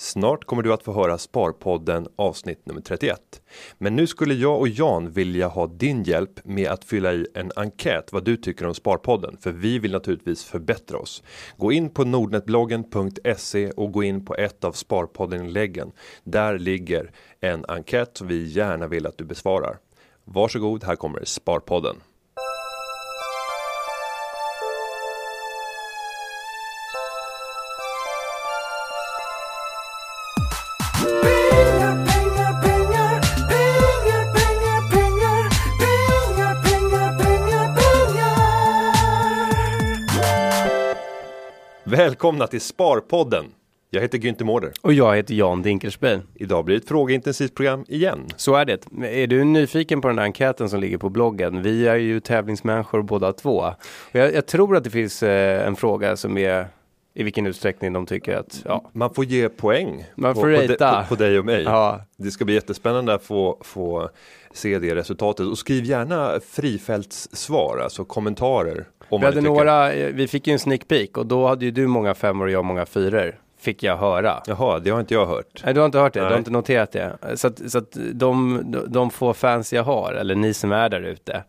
Snart kommer du att få höra Sparpodden avsnitt nummer 31. Men nu skulle jag och Jan vilja ha din hjälp med att fylla i en enkät vad du tycker om Sparpodden. För vi vill naturligtvis förbättra oss. Gå in på nordnetbloggen.se och gå in på ett av Sparpodden-inläggen. Där ligger en enkät som vi gärna vill att du besvarar. Varsågod, här kommer Sparpodden. Välkomna till Sparpodden. Jag heter Günther Mårder. Och jag heter Jan Dinkelspiel. Idag blir det ett frågeintensivt program igen. Så är det. Är du nyfiken på den här enkäten som ligger på bloggen? Vi är ju tävlingsmänniskor båda två. Jag, jag tror att det finns eh, en fråga som är i vilken utsträckning de tycker att, ja, Man får ge poäng Man på, får på, de, rata. på, på dig och mig. ja Det ska bli jättespännande att få, få se det resultatet. Och skriv gärna frifältssvar, alltså kommentarer. Vi hade några, eh, vi fick ju en sneak peek och då hade ju du många femmor och jag många fyror. Fick jag höra. Jaha, det har inte jag hört. Nej, du har inte hört det, du Nej. har inte noterat det. Så att, så att de, de få fans jag har, eller ni som är där ute,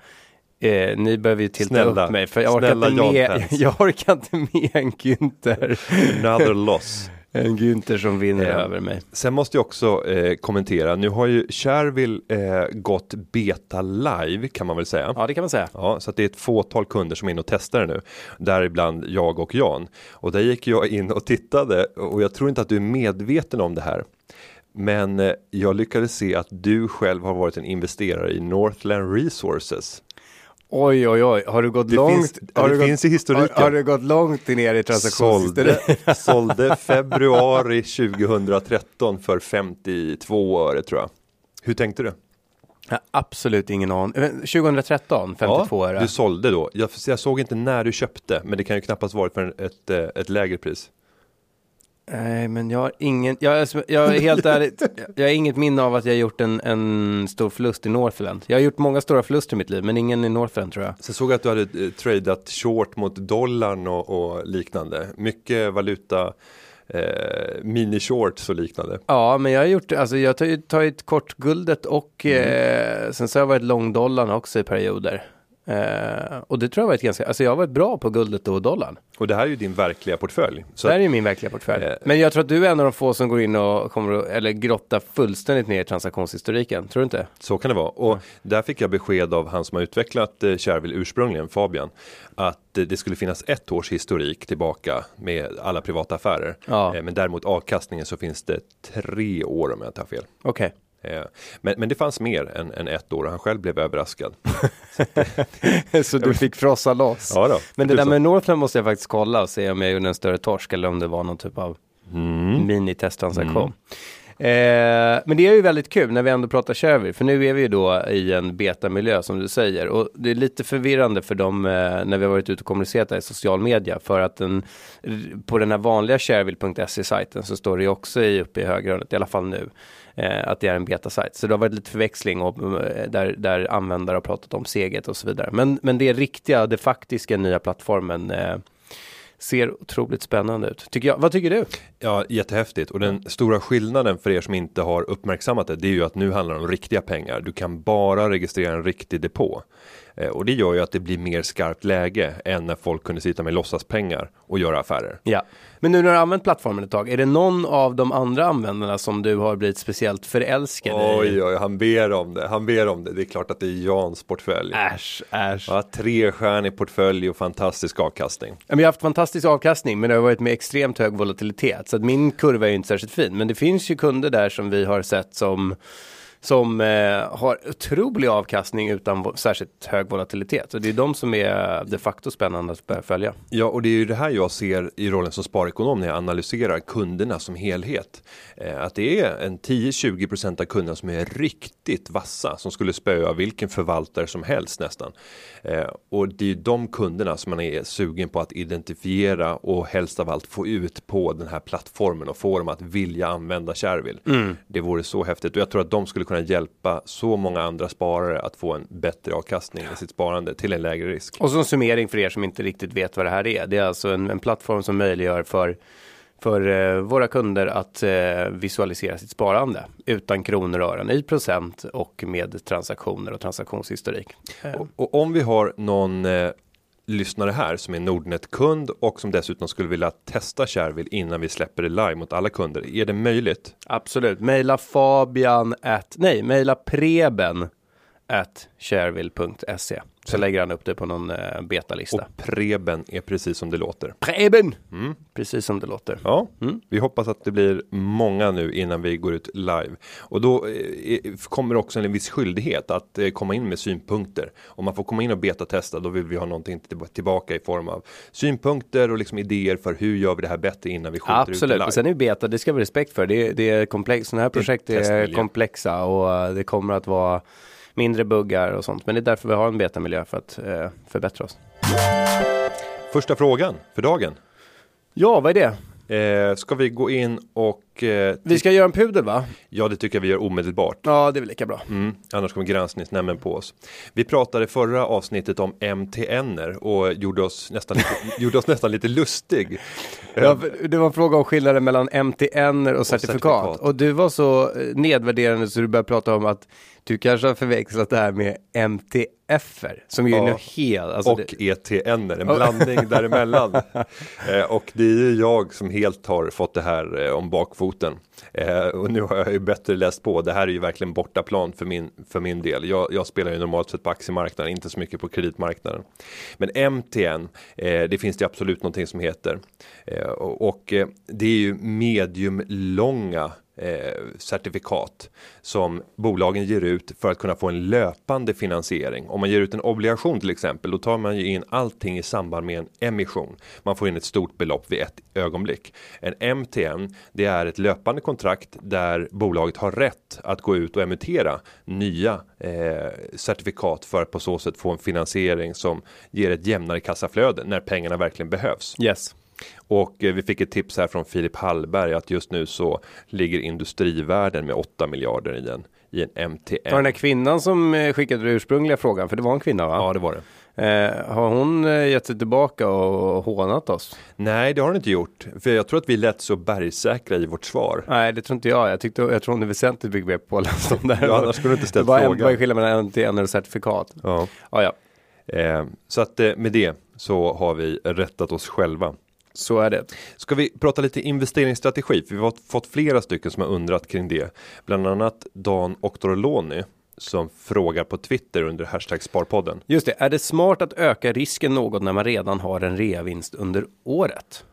eh, ni behöver ju tilta Snälla. upp mig. För jag orkar, Snälla inte med, jag orkar inte med en Günther. Another loss. En Günther som vinner Eh, över mig. Sen måste jag också eh, kommentera. Nu har ju Shareville eh, gått beta live kan man väl säga. Ja, det kan man säga. Ja, så att det är ett fåtal kunder som är inne och testar det nu. Däribland jag och Jan. Och där gick jag in och tittade och jag tror inte att du är medveten om det här. Men eh, jag lyckades se att du själv har varit en investerare i Northland Resources. Oj, oj, oj. Har du gått Det långt? finns- har det du finns i gått, historiken. Har, har du gått långt ner i transaktionshistoriken? Sålde, sålde februari 2013 för 52 öre tror jag. Hur tänkte du? Jag absolut ingen aning. Eh, 2013, 52 ja, öre. Du sålde då. Jag, jag såg inte när du köpte, men det kan ju knappast varit för ett, eh, ett lägre pris. Nej, men jag har ingen, jag, är- jag är helt ärligt, jag har inget minne av att jag har gjort en, en stor förlust i Northland. Jag har gjort många stora förluster i mitt liv, men ingen i Northland tror jag. Sen såg jag att du hade eh, tradat short mot dollarn och, och liknande. Mycket valuta, eh, mini shorts och liknande. Ja, men jag har gjort, alltså jag har tagit, tagit kort guldet och eh, sen så har jag varit lång dollarn också i perioder. Eh, och det tror jag varit ganska, alltså jag har varit bra på guldet och dollarn. Och det här är ju din verkliga portfölj. Så det här är ju min verkliga portfölj. Eh. Men jag tror att du är en av de få som går in och kommer att, eller grottar fullständigt ner i transaktionshistoriken. Tror du inte? Så kan det vara. Och där fick jag besked av han som har utvecklat eh, Shareville ursprungligen, Fabian, att eh, det skulle finnas ett års historik tillbaka med alla privata affärer. Ja. Eh, men däremot avkastningen så finns det tre år om jag har fel. Okej. Eh, men, men det fanns mer än, än ett år och han själv blev överraskad. så du fick frossa loss? Ja då, Men det där så. med Northland måste jag faktiskt kolla och se om jag gjorde en större torsk eller om det var någon typ av Mm. minitesttransaktion. Eh, men det är ju väldigt kul när vi ändå pratar Shareville, för nu är vi ju då i en betamiljö som du säger. Och det är lite förvirrande för dem eh, när vi har varit ute och kommunicerat i social media. För att den, på den här vanliga shareville.se-sajten så står det ju också i, uppe i högerhörnet, i alla fall nu, eh, Eh, att det är en betasajt. Så det har varit lite förväxling och, eh, där, där användare har pratat om seget och så vidare. Men, men det riktiga, det faktiska nya plattformen eh, ser otroligt spännande ut. Tycker jag. Vad tycker du? Ja, jättehäftigt. Och den stora skillnaden för er som inte har uppmärksammat det, det är ju att nu handlar det om riktiga pengar. Du kan bara registrera en riktig depå. Eh, och det gör ju att det blir mer skarpt läge än när folk kunde sitta med låtsaspengar och göra affärer. Ja. Men nu när du har använt plattformen ett tag, är det någon av de andra användarna som du har blivit speciellt förälskad i? Oj, oj, han ber om det. Han ber om det. Det är klart att det är Jans portfölj. Äsch, äsch. Ja, trestjärnig portfölj och fantastisk avkastning. Ja, men Jag har haft fantastisk Fantastisk avkastning, men det har varit med extremt hög volatilitet. Så att min kurva är ju inte särskilt fin. Men det finns ju kunder där som vi har sett som som eh, har otrolig avkastning utan särskilt hög volatilitet. Och det är de som är de facto spännande att börja följa. Ja, och det är ju det här jag ser i rollen som sparekonom när jag analyserar kunderna som helhet. Eh, att det är en 10-20% av kunderna som är riktigt vassa som skulle spöa vilken förvaltare som helst nästan. Eh, och det är de kunderna som man är sugen på att identifiera och helst av allt få ut på den här plattformen och få dem att vilja använda Shareville. Det vore så häftigt och jag tror att de skulle kunna hjälpa så många andra sparare att få en bättre avkastning i sitt sparande till en lägre risk. Och en summering för er som inte riktigt vet vad det här är. Det är alltså en, en plattform som möjliggör för för eh, våra kunder att eh, visualisera sitt sparande utan kronor och ören i procent och med transaktioner och transaktionshistorik. Eh, Och, och om vi har någon eh, lyssnare här som är Nordnet-kund och som dessutom skulle vilja testa Shareville innan vi släpper det live mot alla kunder. Är det möjligt? Absolut. Maila Fabian at, nej, maila Preben at shareville.se. Så lägger han upp det på någon eh, betalista. Och Preben är precis som det låter. Preben! Precis som det låter. Ja, vi hoppas att det blir många nu innan vi går ut live. Och då eh, kommer också en viss skyldighet att eh, komma in med synpunkter. Om man får komma in och betatesta då vill vi ha någonting till- tillbaka i form av synpunkter och liksom idéer för hur gör vi det här bättre innan vi skjuter ut det Absolut, live. och sen är beta, det ska vi respekt för. Det, det är komplext, sådana här projekt är komplexa och eh, det kommer att vara mindre buggar och sånt. Men det är därför vi har en betamiljö för att eh, förbättra oss. Första frågan för dagen. Ja, vad är det? Eh, ska vi gå in och eh, Vi ska göra en pudel va? Ja, det tycker jag vi gör omedelbart. Ja, det är väl lika bra. Mm, annars kommer granskningsnämnden på oss. Vi pratade förra avsnittet om MTNer och gjorde oss nästan lite, gjorde oss nästan lite lustig. Ja, för det var en fråga om skillnaden mellan MTN och certifikat. certifikat. Och du var så eh, nedvärderande så du började prata om att du kanske har förväxlat det här med MTFer. Som ju är Ja. något helt... Alltså och det, ETNer, en blandning däremellan. eh, och det är ju jag som helt har fått det här eh, om bakfoten. Eh, och nu har jag ju bättre läst på. Det här är ju verkligen bortaplan för min, för min del. Jag, jag spelar ju normalt sett på aktiemarknaden, inte så mycket på kreditmarknaden. Men MTN, eh, det finns det absolut någonting som heter. Eh, och och eh, det är ju mediumlånga eh, certifikat som bolagen ger ut för att kunna få en löpande finansiering. Om man ger ut en obligation till exempel, då tar man ju in allting i samband med en emission. Man får in ett stort belopp vid ett ögonblick. En MTN, det är ett löpande kontrakt där bolaget har rätt att gå ut och emittera nya eh, certifikat för att på så sätt få en finansiering som ger ett jämnare kassaflöde när pengarna verkligen behövs. yes. Och eh, vi fick ett tips här från Filip Hallberg att just nu så ligger industrivärden med 8 miljarder i en, i en MTN. Var den där kvinnan som eh, skickade den ursprungliga frågan, för det var en kvinna va? Ja, det var det. Eh, har hon eh, gett sig tillbaka och hånat oss? Nej, det har den inte gjort. För jag tror att vi lät så bergsäkra i vårt svar. Nej, det tror inte jag. Jag, tyckte, jag tror hon är väsentligt mycket mer påläst om det här. Ja, annars skulle du inte ställt frågan. Vad är skillnaden mellan MTN och certifikat? Ja. Ja, ja, Eh, så att eh, med det så har vi rättat oss själva. Så är det. Ska vi prata lite investeringsstrategi? För vi har fått flera stycken som har undrat kring det. Bland annat Dan Octorloni som frågar på Twitter under hashtag Sparpodden. Just det, är det smart att öka risken något när man redan har en reavinst under året?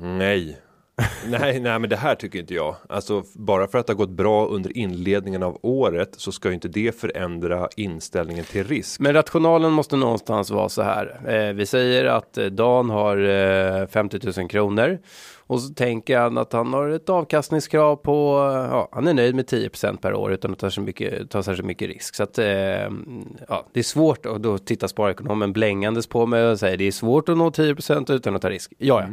Nej nej, nej, men det här tycker inte jag. Alltså bara för att det har gått bra under inledningen av året så ska ju inte det förändra inställningen till risk. Men rationalen måste någonstans vara så här. Eh, vi säger att eh, Dan har eh, 50 000 kronor och så tänker han att han har ett avkastningskrav på, ja, han är nöjd med 10% per år utan att ta så mycket, ta särskilt mycket risk. Så att, eh, ja, det är svårt och då tittar sparekonomen blängandes på mig och säger det är svårt att nå 10% utan att ta risk. Ja, ja.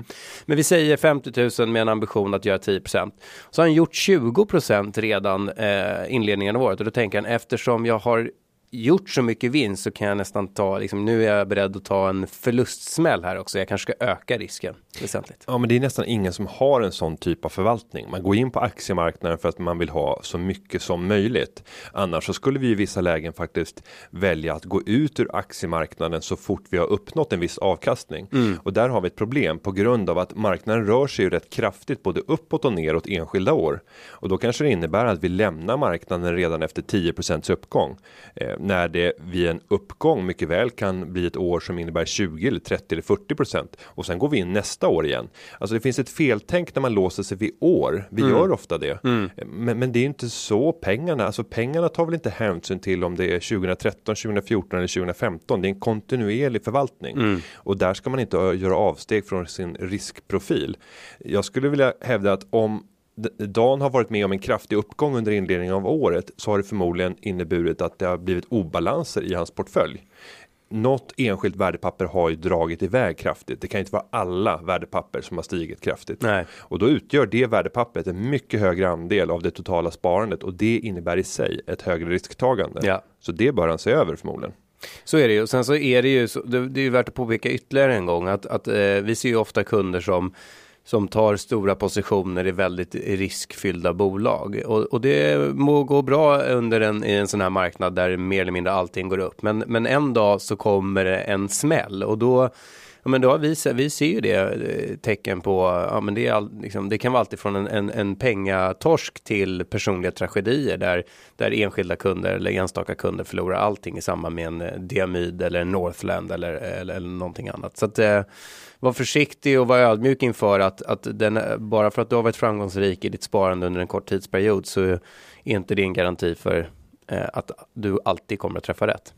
Men vi säger 50 000 med en ambition att göra 10% Så har han gjort 20% redan eh, inledningen av året och då tänker han eftersom jag har gjort så mycket vinst så kan jag nästan ta, liksom, nu är jag beredd att ta en förlustsmäll här också. Jag kanske ska öka risken väsentligt. Ja, men det är nästan ingen som har en sån typ av förvaltning. Man går in på aktiemarknaden för att man vill ha så mycket som möjligt. Annars så skulle vi i vissa lägen faktiskt välja att gå ut ur aktiemarknaden så fort vi har uppnått en viss avkastning. Och där har vi ett problem på grund av att marknaden rör sig ju rätt kraftigt både uppåt och neråt enskilda år. Och då kanske det innebär att vi lämnar marknaden redan efter 10% uppgång. När det vid en uppgång mycket väl kan bli ett år som innebär 20 eller 30 eller 40% och sen går vi in nästa år igen. Alltså det finns ett feltänk när man låser sig vid år. Vi gör ofta det. Men, men det är inte så pengarna, alltså pengarna tar väl inte hänsyn till om det är 2013, 2014 eller 2015. Det är en kontinuerlig förvaltning och där ska man inte göra avsteg från sin riskprofil. Jag skulle vilja hävda att om Dan har varit med om en kraftig uppgång under inledningen av året så har det förmodligen inneburit att det har blivit obalanser i hans portfölj. Något enskilt värdepapper har ju dragit iväg kraftigt. Det kan inte vara alla värdepapper som har stigit kraftigt. Nej. Och då utgör det värdepappret en mycket högre andel av det totala sparandet och det innebär i sig ett högre risktagande. Ja. Så det bör han se över förmodligen. Så är det ju. Och sen så är det ju, det är ju värt att påpeka ytterligare en gång att, att eh, vi ser ju ofta kunder som som tar stora positioner i väldigt riskfyllda bolag. Och, och det må gå bra under en, i en sån här marknad där mer eller mindre allting går upp. Men, men en dag så kommer det en smäll och då Ja, men då har vi, vi ser ju det eh, tecken på, ja men det, är all, liksom, det kan vara alltifrån en, en, en pengatorsk till personliga tragedier där, där enskilda kunder eller enstaka kunder förlorar allting i samband med en eh, diamyd eller en Northland eller, eller, eller någonting annat. Så att eh, var försiktig och var ödmjuk inför att, att den, bara för att du har varit framgångsrik i ditt sparande under en kort tidsperiod så är inte det en garanti för eh, att du alltid kommer att träffa rätt.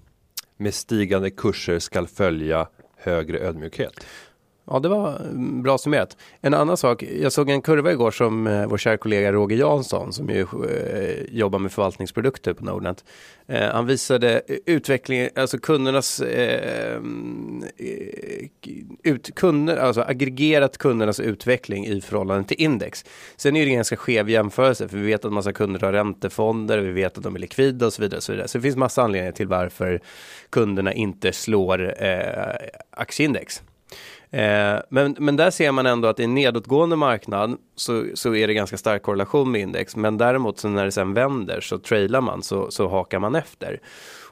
Med stigande kurser skall följa högre ödmjukhet. Ja, det var mm, bra summerat. En annan sak, jag såg en kurva igår som eh, vår kära kollega Roger Jansson som ju eh, jobbar med förvaltningsprodukter på Nordnet. Eh, han visade utvecklingen, alltså kundernas eh, eh, ut, kunder, alltså aggregerat kundernas utveckling i förhållande till index. Sen är det en ganska skev jämförelse för vi vet att massa kunder har räntefonder, vi vet att de är likvida och så vidare. Och så, vidare. så det finns massa anledningar till varför kunderna inte slår eh, aktieindex. Eh, men, men där ser man ändå att i en nedåtgående marknad så, så är det ganska stark korrelation med index. Men däremot så när det sen vänder så trailar man så, så hakar man efter.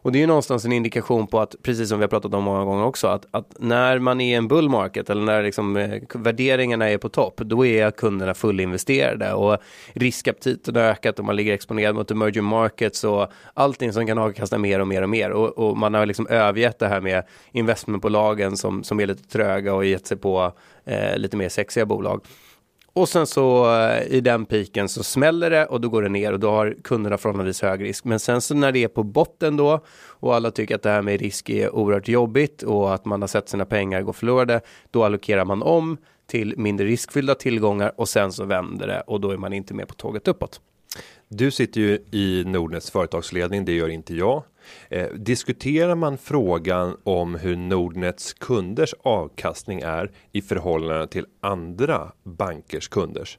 Och det är ju någonstans en indikation på att, precis som vi har pratat om många gånger också, att, att när man är i en bull market eller när liksom, eh, värderingarna är på topp, då är kunderna fullinvesterade och riskaptiten har ökat och man ligger exponerad mot emerging markets och allting som kan avkasta mer och mer och mer. Och, och man har liksom övergett det här med investmentbolagen som, som är lite tröga och gett sig på eh, lite mer sexiga bolag. Och sen så eh, i den piken så smäller det och då går det ner och då har kunderna förhållandevis hög risk. Men sen så när det är på botten då och alla tycker att det här med risk är oerhört jobbigt och att man har sett sina pengar gå förlorade, då allokerar man om till mindre riskfyllda tillgångar och sen så vänder det och då är man inte med på tåget uppåt. Du sitter ju i Nordnets företagsledning, det gör inte jag. Eh, diskuterar man frågan om hur Nordnets kunders avkastning är i förhållande till andra bankers kunders?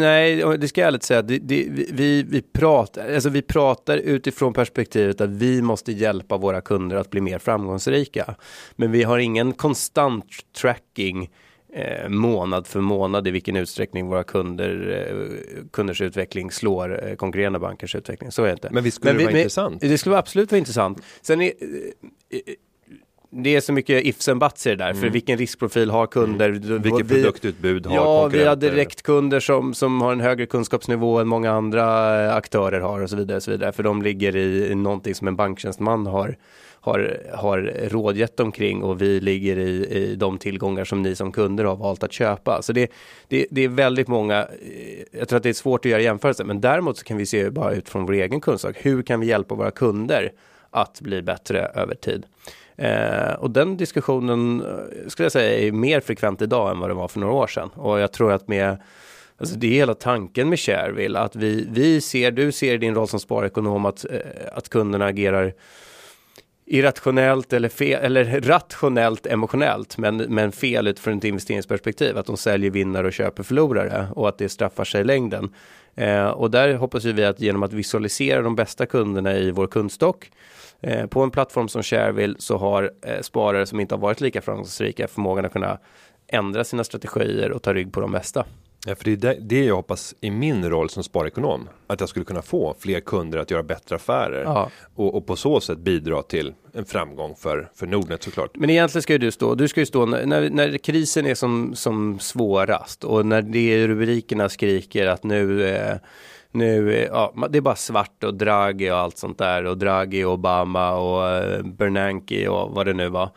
Nej, det ska jag ärligt säga. Det, det, vi, vi, pratar, alltså vi pratar utifrån perspektivet att vi måste hjälpa våra kunder att bli mer framgångsrika. Men vi har ingen konstant tracking eh, månad för månad i vilken utsträckning våra kunder, eh, kunders utveckling slår eh, konkurrerande bankers utveckling. Så är det inte. Men visst skulle det vi- vara men- intressant? Det skulle absolut vara intressant. Sen är, det är så mycket ifs and buts i det där, för vilken riskprofil har kunder? Mm. Vilket Vi- produktutbud har Ja, vi har direktkunder som, som har en högre kunskapsnivå än många andra aktörer har och så vidare. Och så vidare för de ligger i, i någonting som en banktjänsteman har, har, har rådgett omkring och vi ligger i, i de tillgångar som ni som kunder har valt att köpa. Så det, det, det är väldigt många, eh, jag tror att det är svårt att göra jämförelser, men däremot så kan vi se bara utifrån vår egen kunskap, hur kan vi hjälpa våra kunder att bli bättre över tid? Eh, och den diskussionen eh, skulle jag säga är mer frekvent idag än vad det var för några år sedan. Och jag tror att med Alltså det är hela tanken med Shareville, att vi, vi ser, du ser i din roll som sparekonom att, eh, att kunderna agerar irrationellt eller, fel, eller rationellt emotionellt, men, men fel utifrån ett investeringsperspektiv. Att de säljer vinnare och köper förlorare och att det straffar sig i längden. Eh, och där hoppas ju vi att genom att visualisera de bästa kunderna i vår kundstock eh, på en plattform som Shareville så har eh, sparare som inte har varit lika framgångsrika förmågan att kunna ändra sina strategier och ta rygg på de bästa. Ja, för det är det, det jag hoppas i min roll som sparekonom. Att jag skulle kunna få fler kunder att göra bättre affärer. Ja. Och, och på så sätt bidra till en framgång för, för Nordnet såklart. Men egentligen ska ju du stå, du ska ju stå när, när, krisen är som, som svårast och när det i rubrikerna skriker att nu eh, nu, ja, det är bara svart och Draghi och allt sånt där och Draghi och Obama och eh, Bernanke och vad det nu var.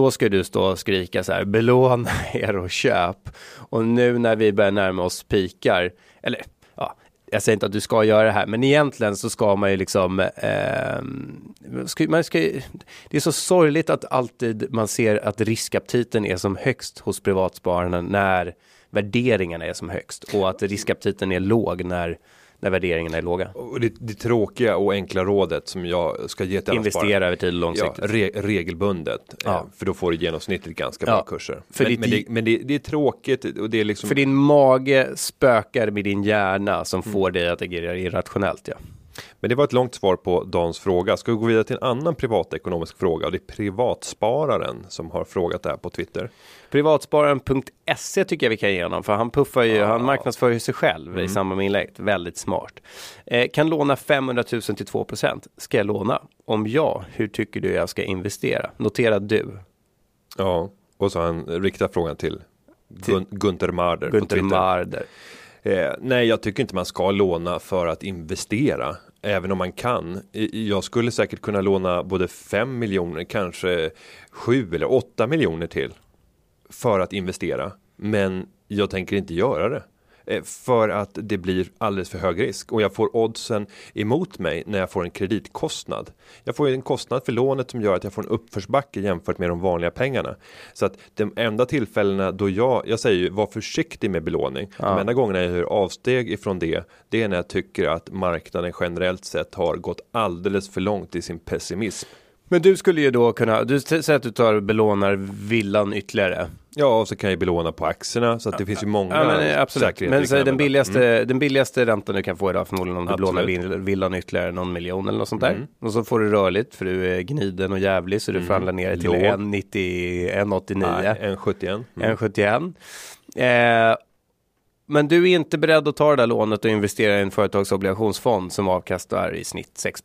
Då ska du stå och skrika så här, belåna er och köp. Och nu när vi börjar närma oss pikar, eller ja, jag säger inte att du ska göra det här, men egentligen så ska man ju liksom, eh, ska, man ska, det är så sorgligt att alltid man ser att riskaptiten är som högst hos privatspararna när värderingarna är som högst och att riskaptiten är låg när, när värderingarna är låga. Och det, det tråkiga och enkla rådet som jag ska ge till Investera sparare. över tid och Ja, långsiktigt. re, regelbundet. Ja. Eh, För då får du genomsnittligt ganska Ja, bra kurser. för Men, ditt- men, det, men det, det är tråkigt och det är liksom. För din mage spökar med din hjärna som får dig att agera irrationellt. Ja. Men det var ett långt svar på Dans fråga. Ska vi gå vidare till en annan privatekonomisk fråga? Och det är privatspararen som har frågat det här på Twitter. Privatspararen.se tycker jag vi kan ge honom, för han puffar ju, han marknadsför ju sig själv i samband med inlägget. Väldigt smart. Eh, kan låna 500 000 till 2 Ska jag låna? Om ja, hur tycker du jag ska investera? Notera du. Ja, och så han riktat frågan till Gun Gunther Marder Twitter. Marder. Eh, nej, jag tycker inte man ska låna för att investera. Även om man kan. Jag skulle säkert kunna låna både 5 miljoner, kanske 7 eller 8 miljoner till. För att investera. Men jag tänker inte göra det. Eh, För att det blir alldeles för hög risk. Och jag får oddsen emot mig när jag får en kreditkostnad. Jag får en kostnad för lånet som gör att jag får en uppförsbacke jämfört med de vanliga pengarna. Så att de enda tillfällena då jag, jag säger ju var försiktig med belåning. De enda gångerna jag gör avsteg ifrån det, det är när jag tycker att marknaden generellt sett har gått alldeles för långt i sin pessimism. Men du skulle ju då kunna, du säger att du tar belånar villan ytterligare. Ja, och så kan jag belåna på aktierna så att det finns ju många Ja, men, eh, absolut. Men så den billigaste, den billigaste räntan du kan få idag förmodligen om du Absolut. belånar vill- villan ytterligare någon miljon eller något sånt där. Och så får du rörligt för du är gniden och jävlig så du förhandlar ner det till Låg. 1,90, 1,89. Nej, en 71. Mm. 1,71. Eh, men du är inte beredd att ta det där lånet och investera i en företagsobligationsfond som avkastar i snitt 6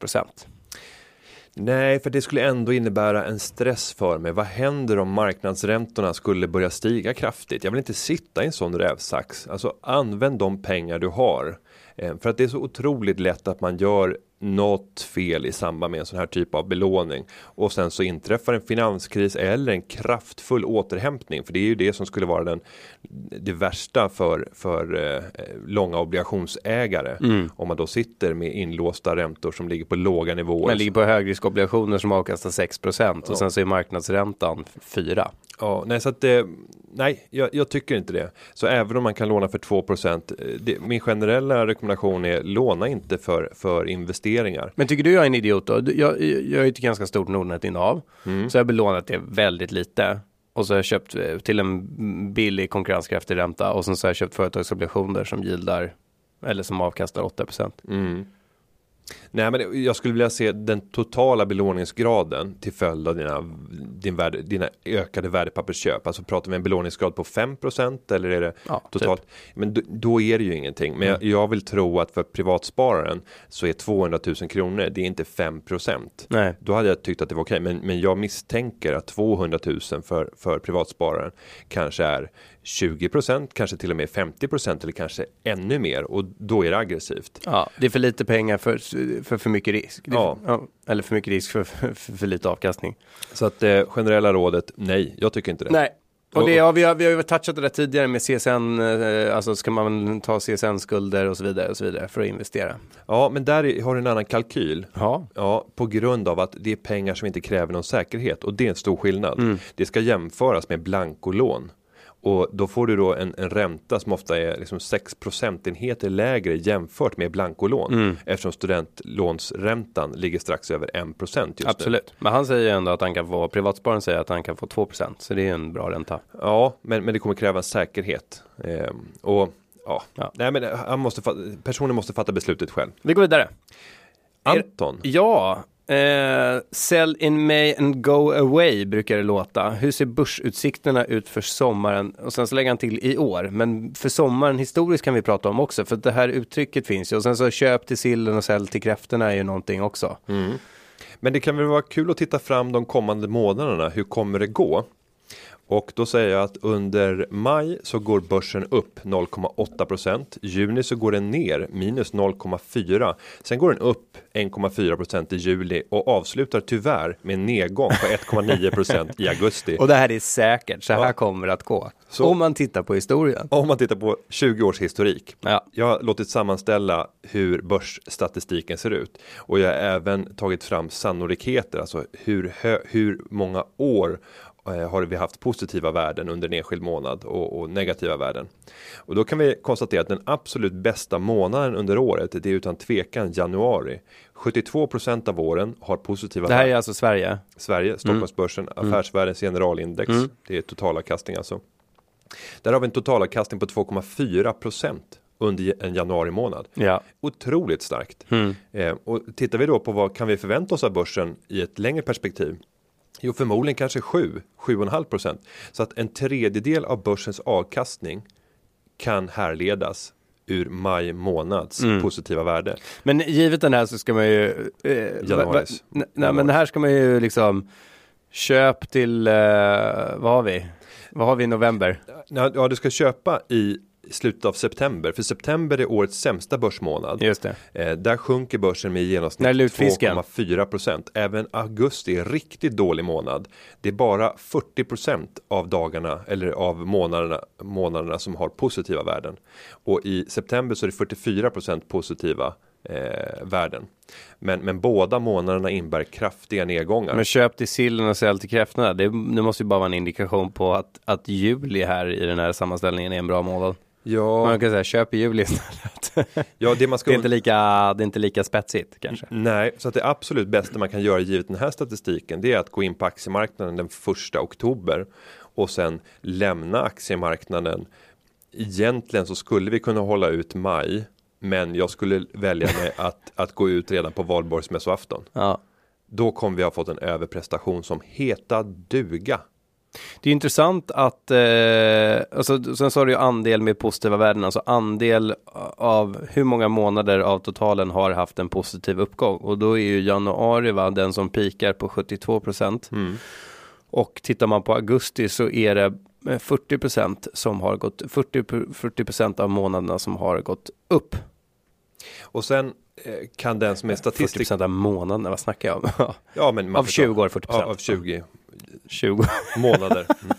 Nej, för det skulle ändå innebära en stress för mig. Vad händer om marknadsräntorna skulle börja stiga kraftigt? Jag vill inte sitta i en sån rävsax. Alltså använd de pengar du har. Eh, För att det är så otroligt lätt att man gör något fel i samband med en sån här typ av belåning. Och sen så inträffar en finanskris eller en kraftfull återhämtning. För det är ju det som skulle vara den det värsta för för eh, långa obligationsägare. Om man då sitter med inlåsta räntor som ligger på låga nivåer. Men ligger på högriskobligationer som avkastar 6% och sen så är marknadsräntan 4. Ja, nej, så att det, nej, jag, jag tycker inte det. Så även om man kan låna för 2 det, min generella rekommendation är låna inte för för investeringar. Men tycker du jag är en idiot då? Jag, jag är ett ganska stort Nordnet-innehav. Så jag har belånat det väldigt lite. Och så har jag köpt eh, till en billig konkurrenskraftig ränta. Och sen så har jag köpt företagsobligationer som gildar eller som avkastar 8 Nej, men jag skulle vilja se den totala belåningsgraden till följd av dina, din värde, dina ökade värdepappersköp. Alltså pratar vi en belåningsgrad på 5% eller är det Ja, typ. totalt? Men då, då är det ju ingenting. Men jag, jag vill tro att för privatspararen så är 200 000 kronor, det är inte 5%. Nej. Då hade jag tyckt att det var okej. Men, men jag misstänker att 200 000 för, för privatspararen kanske är 20%, kanske till och med 50% eller kanske ännu mer. Och då är det aggressivt. Ja, det är för lite pengar för för, för mycket risk. Ja. för, Eller för mycket risk för, för, för lite avkastning. Så att eh, generella rådet, nej, jag tycker inte det. Nej. Och det, ja, vi, har, vi har ju touchat det där tidigare med CSN, eh, alltså ska man ta CSN-skulder och så vidare och så vidare för att investera. Ja, men där är- har du en annan kalkyl. Ja. Ja, på grund av att det är pengar som inte kräver någon säkerhet och det är en stor skillnad. Det ska jämföras med blankolån. Och då får du då en, en ränta som ofta är liksom 6 procentenheter lägre jämfört med blankolån. Eftersom studentlånsräntan ligger strax över 1 procent just nu. Absolut. Men han säger ändå att han kan få, privatspararen säger att han kan få 2% så det är en bra ränta. Ja, men, men det kommer kräva en säkerhet. Ehm, och ja, Ja. nej men han måste, personen måste fatta beslutet själv. Vi går vidare. Anton, Ja, eh, sell in May and go away brukar det låta. Hur ser börsutsikterna ut för sommaren? Och sen så lägger han till i år. Men för sommaren historiskt kan vi prata om också. För det här uttrycket finns ju. Och sen så köp till sillen och sälj till kräftorna är ju någonting också. Mm. Men det kan väl vara kul att titta fram de kommande månaderna. Hur kommer det gå? Och då säger jag att under maj så går börsen upp 0,8% Juni så går den ner minus 0,4. Sen går den upp 1,4% i juli och avslutar tyvärr med en nedgång på 1,9% i augusti. Och det här är säkert. Så här Ja. kommer det att gå. Så- Om man tittar på historien. Om man tittar på 20 års historik. Ja. Jag har låtit sammanställa hur börsstatistiken ser ut och jag har även tagit fram sannolikheter, alltså hur, hur många år har vi haft positiva värden under en enskild månad och, och negativa värden. Och då kan vi konstatera att den absolut bästa månaden under året, det är utan tvekan januari. 72% av åren har positiva Det här värden. är alltså Sverige. Sverige, Stockholmsbörsen, affärsvärldens generalindex. Det är totalavkastning alltså. Där har vi en totalavkastning på 2,4 procent under en januari månad. Ja. Otroligt starkt. Mm. Eh, och tittar vi då på vad kan vi förvänta oss av börsen i ett längre perspektiv? Jo, förmodligen kanske 7, 7,5 procent. Så att en tredjedel av börsens avkastning kan härledas ur maj månads Mm. positiva värde. Men givet den här så ska man ju... Eh, Januaris. nej men här ska man ju liksom köp till, eh, vad har vi? Vad har vi i november? Ja, du ska köpa i slutet av september, för september är årets sämsta börsmånad. Just det. Eh, där sjunker börsen med i genomsnitt lutfisken? 2,4 procent. Även augusti är riktigt dålig månad. Det är bara 40 procent av dagarna eller av månaderna, månaderna som har positiva värden. Och i september så är det 44 procent positiva eh, värden. Men, men båda månaderna innebär kraftiga nedgångar. Men köp till sillen och sälj till kräftorna. Det, det måste ju bara vara en indikation på att, att juli här i den här sammanställningen är en bra månad. Ja, Man kan säga köp i juli istället. ja, det man ska Det är inte lika, det är inte lika spetsigt kanske. Nej, så att det absolut bästa man kan göra givet den här statistiken det är att gå in på aktiemarknaden den första oktober och sen lämna aktiemarknaden. Egentligen så skulle vi kunna hålla ut maj, men jag skulle välja med att, att gå ut redan på valborgsmässoafton. Ja. Då kommer vi ha fått en överprestation som heta duga. Det är intressant att, eh, alltså, sen har du ju andel med positiva värden, alltså andel av hur många månader av totalen har haft en positiv uppgång. Och då är ju januari va, den som pikar på 72 procent. Mm. Och tittar man på augusti så är det eh, 40 procent som har gått, 40 40 procent av månaderna som har gått upp. Och sen eh, kan den som är 40 statistik. procent av månaderna, vad snackar jag om? Ja, men av förstår. 20 år 40 Ja, av 20 20. månader. Mm.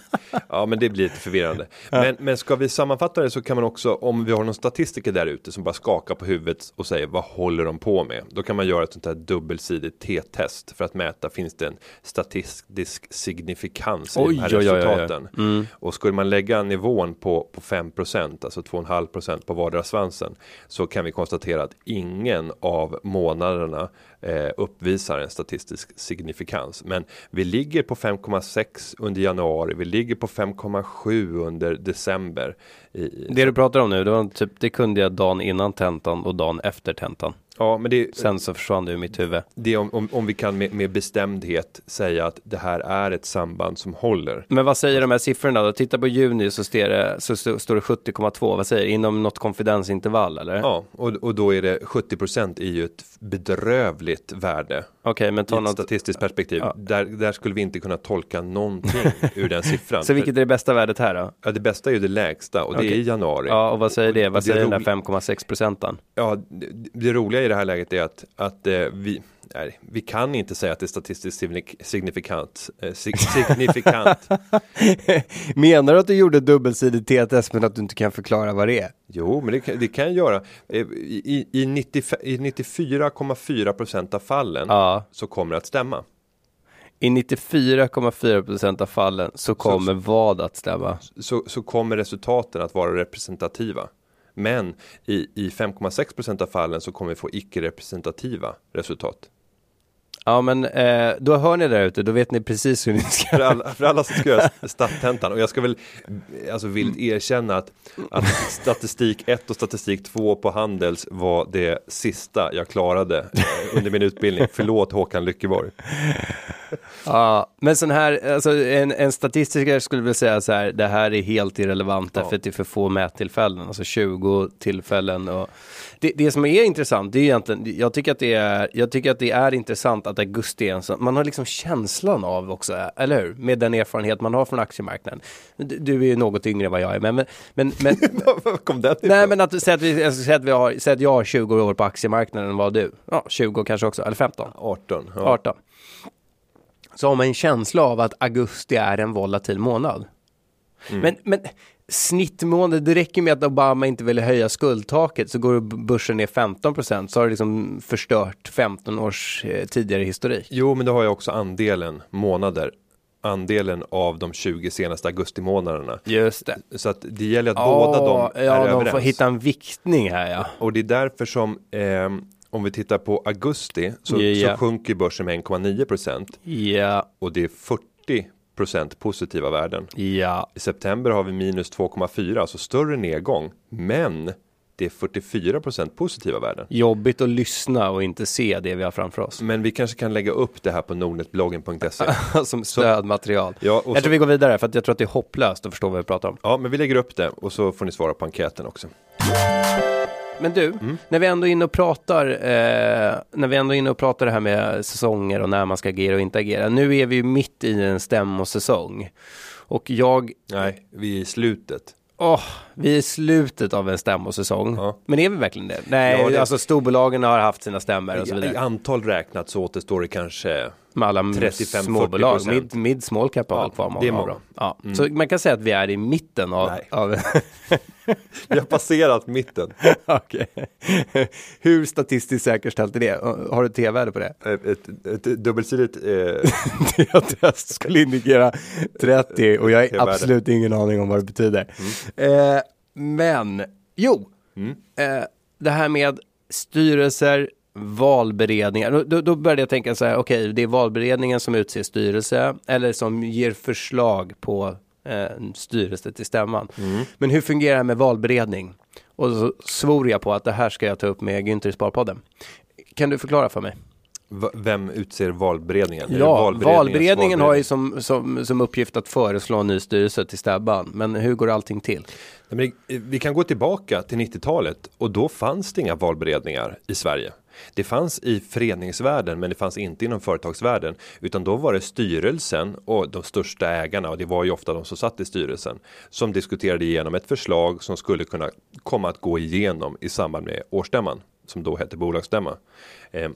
Ja, men det blir lite förvirrande. Men, men ska vi sammanfatta det så kan man också, om vi har någon statistiker där ute som bara skakar på huvudet och säger vad håller de på med? Då kan man göra ett sånt här dubbelsidigt t-test för att mäta finns det en statistisk signifikans i Oj, de här oj, oj, oj, resultaten. Mm. Och skulle man lägga nivån på, på 5%, alltså 2,5% på vardera svansen, så kan vi konstatera att ingen av månaderna eh, uppvisar en statistisk signifikans. Men vi ligger på 5,6 under januari, vi ligger på 5,7 under december. I, Det du pratar om nu, det, var typ, det kunde jag dagen innan tentan och dagen efter tentan. ja, men det, Sen så försvann det ur mitt huvud. det om, om, om vi kan med, med bestämdhet säga att det här är ett samband som håller. Men vad säger de här siffrorna då? Titta på juni så, står det, så st- står det 70,2. Vad säger? Inom något konfidensintervall eller? Ja, och, och då är det 70% är ju ett bedrövligt värde Okej, men ta något. statistiskt perspektiv. Ja. Där, där skulle vi inte kunna tolka någonting ur den siffran. Så vilket är det bästa värdet här då? ja, det bästa är ju det lägsta och det Okej. är i januari. Ja, och vad säger det? Vad det säger den där roligt. 5,6 procenten? Ja, det, det roliga i det här läget är att, att eh, vi, nej, vi kan inte säga att det är statistiskt signifikant. Eh, sig, signifikant. Menar du att du gjorde dubbelsidigt TTS men att du inte kan förklara vad det är? Jo, men det, kan- det kan jag göra. Eh, I, i, 95 i 94,4 procent av fallen Ja, så kommer det att stämma. i 94,4 procent av fallen så kommer vad att stämma? så, så kommer resultaten att vara representativa. Men i, i 5,6% av fallen så kommer vi få icke-representativa resultat. Ja, men eh, då hör ni där ute, då vet ni precis hur ni ska För alla, för alla som ska göra stattentan och jag ska väl alltså vill erkänna att, att statistik 1 och statistik 2 på Handels var det sista jag klarade eh, under min utbildning. Förlåt Håkan Lyckeborg. Ja, men sån här, alltså en, en statistiker skulle väl säga så här, det här är helt irrelevant Ja. därför att det är för få mättillfällen, alltså 20 tillfällen och det, det som är intressant, det är egentligen, jag tycker att det är, jag tycker att det är intressant att augusti är en sån, man har liksom känslan av också, eller hur? Med den erfarenhet man har från aktiemarknaden. Du, du är ju något yngre än vad jag är, men, men, men, men kom den ifrån? Nej men att säga att, vi, ska säga att, vi har, säga att jag har 20 år på aktiemarknaden, vad du? Ja, 20 kanske också, eller 15. 18. Ja. 18. Så har man en känsla av att augusti är en volatil månad. Mm. Men, men snittmånad, det räcker med att Obama inte ville höja skuldtaket så går börsen ner 15% så har det liksom förstört 15 års eh, tidigare historik. Jo, men då har jag också andelen månader. Andelen av de 20 senaste augustimånaderna. Just det. Så att det gäller att båda dem är ja, de överens. får hitta en viktning här ja. Och det är därför som ehm, om vi tittar på augusti så, Ja. så sjunker börsen med 1,9 procent Ja, och det är 40 procent positiva värden. ja. I september har vi minus 2,4, alltså större nedgång. Men 30-44% positiva värden. Jobbigt att lyssna och inte se det vi har framför oss. Men vi kanske kan lägga upp det här på nordnetbloggen.se. Som stödmaterial. Ja, jag så- tror vi går vidare för att jag tror att det är hopplöst att förstå vad vi pratar om. Ja, men vi lägger upp det och så får ni svara på enkäten också. Men du, Mm. när vi ändå är inne och pratar, eh, när vi ändå är inne och pratar det här med säsonger och när man ska agera och inte agera. Nu är vi ju mitt i en stämmosäsong. Och jag, Nej, vi är i slutet. åh, vi är i slutet av en stämmosäsong. Ja. Men är vi verkligen det? Nej, Ja, det- alltså storbolagen har haft sina stämmor och så I, I vidare. antal räknat så återstår det kanske Med alla 35-40%. småbolag, mid, mid small cap har Ja, kvar många det är många. dem. Ja. Så man kan säga att vi är i mitten av, av Vi har passerat mitten. Okej. Hur statistiskt säkerställt är det? Har du t-värde på det? Ett, ett, ett dubbelsidigt eh, Det test skulle indikera 30 och jag har absolut ingen aning om vad det betyder. Mm. Eh, men, jo, eh, det här med styrelser, valberedningar, då- då, började jag tänka så här, okej, det är valberedningen som utser styrelse eller som ger förslag på eh, styrelse till stämman. Mm. Men hur fungerar det med valberedning? Och så svor jag på att det här ska jag ta upp med Günther i Sparpodden. Kan du förklara för mig? v- vem utser valberedningen? Ja, valberedningen har ju som, som, som uppgift att föreslå en ny styrelse till stäbban. Men hur går allting till? Eh, vi kan gå tillbaka till 90-talet och då fanns det inga valberedningar i Sverige. Det fanns i föreningsvärlden men det fanns inte inom företagsvärlden utan då var det styrelsen och de största ägarna och det var ju ofta de som satt i styrelsen som diskuterade igenom ett förslag som skulle kunna komma att gå igenom i samband med årsstämman som då hette bolagsstämma. Ehm,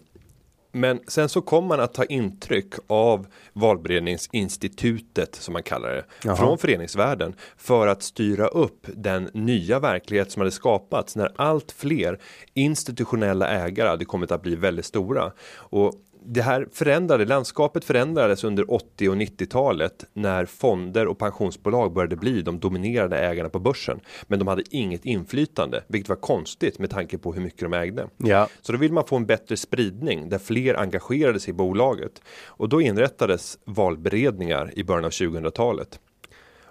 men sen så kom man att ta intryck av valberedningsinstitutet som man kallar det Jaha. från föreningsvärlden för att styra upp den nya verklighet som hade skapats när allt fler institutionella ägare hade kommit att bli väldigt stora och det här förändrade landskapet förändrades under 80 och 90-talet när fonder och pensionsbolag började bli de dominerande ägarna på börsen. Men de hade inget inflytande, vilket var konstigt med tanke på hur mycket de ägde. Ja. Så då vill man få en bättre spridning där fler engagerade sig i bolaget och då inrättades valberedningar i början av 2000-talet.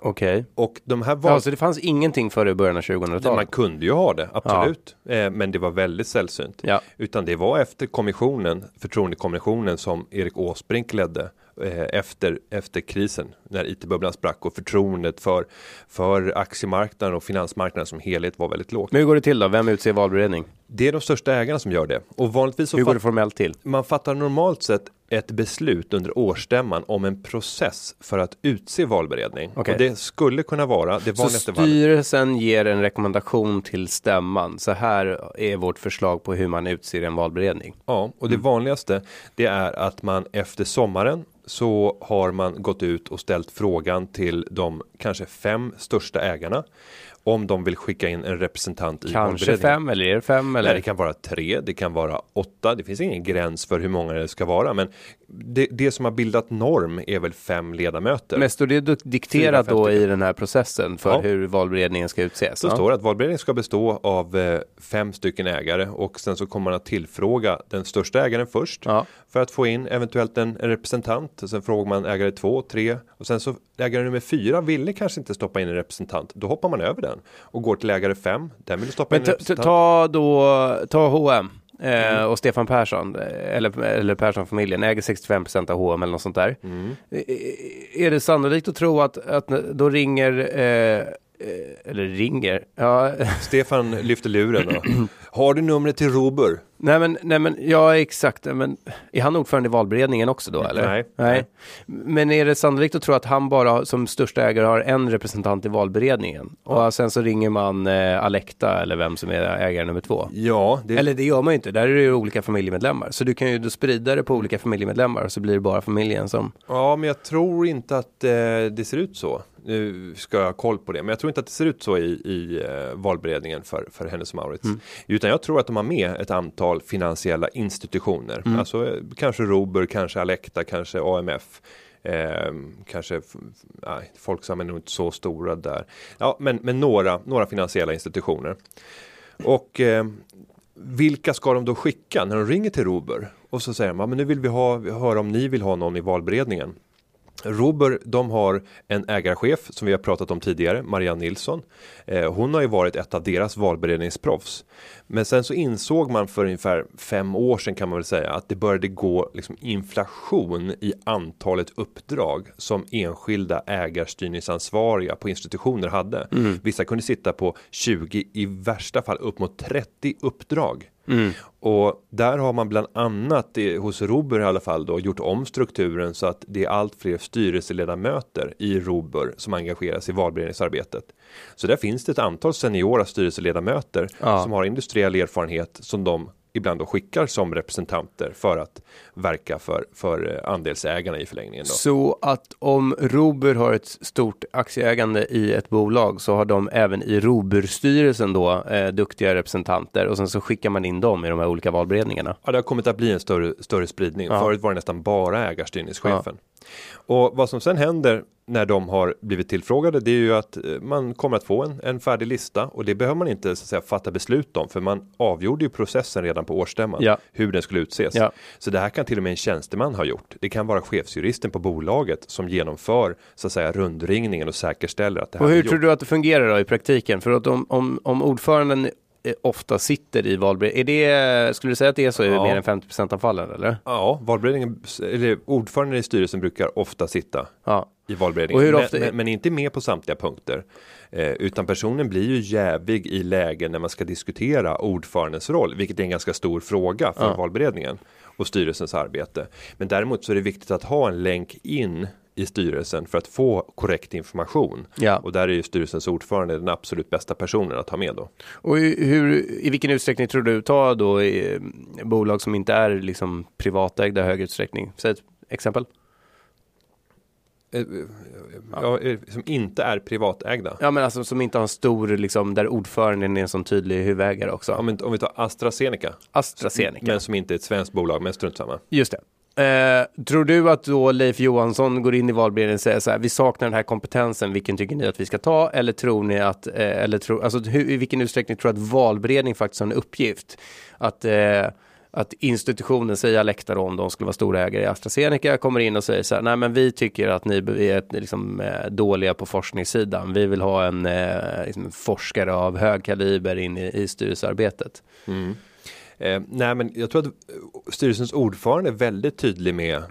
Okej. Och de här. Ja, så det fanns ingenting före början av man 2000-talet? kunde ju ha det, absolut. Eh, men det var väldigt sällsynt. Ja. Utan det var efter kommissionen, förtroendekommissionen som Erik Åsbrink ledde eh, efter, efter krisen när IT-bubblan sprack och förtroendet för, för aktiemarknaden och finansmarknaden som helhet var väldigt lågt. Men hur går det till då? Vem utser valberedning? Det är de största ägarna som gör det och vanligtvis så Hur går det formellt till? man fattar normalt sett ett beslut under årsstämman om en process för att utse valberedning. Okej. Och det skulle kunna vara det Så vanligaste fallet. styrelsen ger en rekommendation till stämman. Så här är vårt förslag på hur man utser en valberedning. Ja, och det vanligaste det är att man efter sommaren så har man gått ut och ställt frågan till de kanske fem största ägarna om de vill skicka in en representant i Kanske fem eller är det fem eller? Nej, det kan vara tre, det kan vara åtta. Det finns ingen gräns för hur många det ska vara, men det, det som har bildat norm är väl fem ledamöter. Men står det dikterat då i den här processen för Ja. hur valberedningen ska utses? Så Ja. står det att valberedningen ska bestå av eh, fem stycken ägare och sen så kommer man att tillfråga den största ägaren först Ja. för att få in eventuellt en, en representant. Sen frågar man ägare två, tre och sen så ägare nummer fyra ville kanske inte stoppa in en representant. Då hoppar man över den och går till ägare fem. Den vill stoppa Men in en ta, ta, representant. ta då, ta H&M Mm. och Stefan Persson, eh, eller, eller Persson-familjen, äger 65% av H&M eller något sånt där. Mm. Eh, Är det sannolikt att tro att, att då ringer, eh, eller ringer, ja, Stefan lyfter luren och har du numret till Robur? nej men, nej men, ja exakt, men är han ordförande i valberedningen också då eller? Nej. nej. Men är det sannolikt att tro att han bara som största ägare har en representant i valberedningen? Och sen så ringer man eh, Alekta eller vem som är ägare nummer två? Ja, det, Eller det gör man ju inte, där är det ju olika familjemedlemmar. Så du kan ju då sprida det på olika familjemedlemmar och så blir det bara familjen som... Ja, men jag tror inte att eh, det ser ut så. Nu ska jag ha koll på det, men jag tror inte att det ser ut så i, i eh, valberedningen för, för Hennes Mauritz. Utan jag tror att de har med ett antal finansiella institutioner. Alltså eh, kanske Robur, kanske Alekta, kanske AMF. Eh, kanske, nej, Folksam är nog inte så stora där. Ja, men, men några, några finansiella institutioner. Och eh, vilka ska de då skicka när de ringer till Robur? Och så säger de, ja, men nu vill vi ha, höra om ni vill ha någon i valberedningen. Robur, de har en ägarchef som vi har pratat om tidigare, Marianne Nilsson. Eh, hon har ju varit ett av deras valberedningsproffs. Men sen så insåg man för ungefär fem år sedan kan man väl säga att det började gå liksom inflation i antalet uppdrag som enskilda ägarstyrningsansvariga på institutioner hade. Vissa kunde sitta på 20 i värsta fall upp mot 30 uppdrag. Och där har man bland annat det, hos Robur i alla fall då gjort om strukturen så att det är allt fler styrelseledamöter i Robur som engageras i valberedningsarbetet. Så där finns det ett antal seniora styrelseledamöter Ja. som har industriell erfarenhet som de ibland då skickar som representanter för att verka för, för eh, andelsägarna i förlängningen. Då. Så att om Robur har ett stort aktieägande i ett bolag så har de även i Robur-styrelsen då eh, duktiga representanter och sen så skickar man in dem i de här olika valberedningarna. Ja, det har kommit att bli en större, större spridning. Ja. Förut var det nästan bara ägarstyrningschefen. Och vad som sen händer när de har blivit tillfrågade, det är ju att eh, man kommer att få en, en färdig lista och det behöver man inte så att säga, fatta beslut om, för man avgjorde ju processen redan på årsstämman, Ja. hur den skulle utses. Ja. Så det här kan till och med en tjänsteman ha gjort. Det kan vara chefsjuristen på bolaget som genomför så att säga rundringningen och säkerställer att det här Och hur tror du att det fungerar då i praktiken? För att om, om, om ordföranden ofta sitter i valberedningen, är det, skulle du säga att det är så i Ja. mer än 50 av fallen eller? Ja, valberedningen, eller ordföranden i styrelsen brukar ofta sitta Ja. i valberedningen. Ofta- men, men inte med på samtliga punkter. Eh, utan personen blir ju jävig i lägen när man ska diskutera ordförandens roll, vilket är en ganska stor fråga för Ja. valberedningen och styrelsens arbete. Men däremot så är det viktigt att ha en länk in i styrelsen för att få korrekt information. Ja. Och där är ju styrelsens ordförande den absolut bästa personen att ha med då. Och hur- i vilken utsträckning tror du ta då i eh, bolag som inte är liksom privatägda i hög utsträckning? Säg ett exempel. Eh, Ja. eh, som inte är privatägda. Ja men alltså som inte har en stor liksom där ordföranden är en sån tydlig huvudägare också. Ja, om vi tar AstraZeneca. AstraZeneca. Men som inte är ett svenskt bolag, men strunt samma. Just det. Eh, tror du att då Leif Johansson går in i valberedningen och säger så här, vi saknar den här kompetensen, vilken tycker ni att vi ska ta? Eller tror ni att, eh, eller tro, alltså hur, i vilken utsträckning tror du att valberedning faktiskt har en uppgift? Att, eh, att institutionen, säg Alecta om de skulle vara stora ägare i AstraZeneca, kommer in och säger så här, nej men vi tycker att ni är liksom, eh, dåliga på forskningssidan, vi vill ha en eh, liksom, forskare av hög kaliber in i, i styrelsearbetet. Mm. Eh, nej, men jag tror att eh, styrelsens ordförande är väldigt tydlig med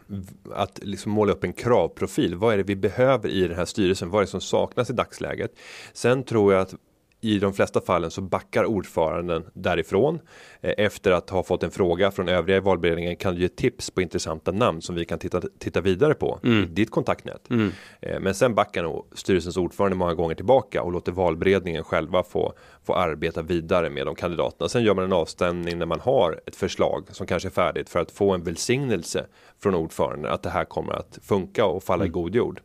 att liksom måla upp en kravprofil. Vad är det vi behöver i den här styrelsen? Vad är det som saknas i dagsläget? Sen tror jag att i de flesta fallen så backar ordföranden därifrån eh, efter att ha fått en fråga från övriga i valberedningen kan du ge tips på intressanta namn som vi kan titta, titta vidare på i ditt kontaktnät. Eh, men sen backar nog styrelsens ordförande många gånger tillbaka och låter valberedningen själva få, få arbeta vidare med de kandidaterna. Sen gör man en avstämning när man har ett förslag som kanske är färdigt för att få en välsignelse från ordföranden att det här kommer att funka och falla i god jord.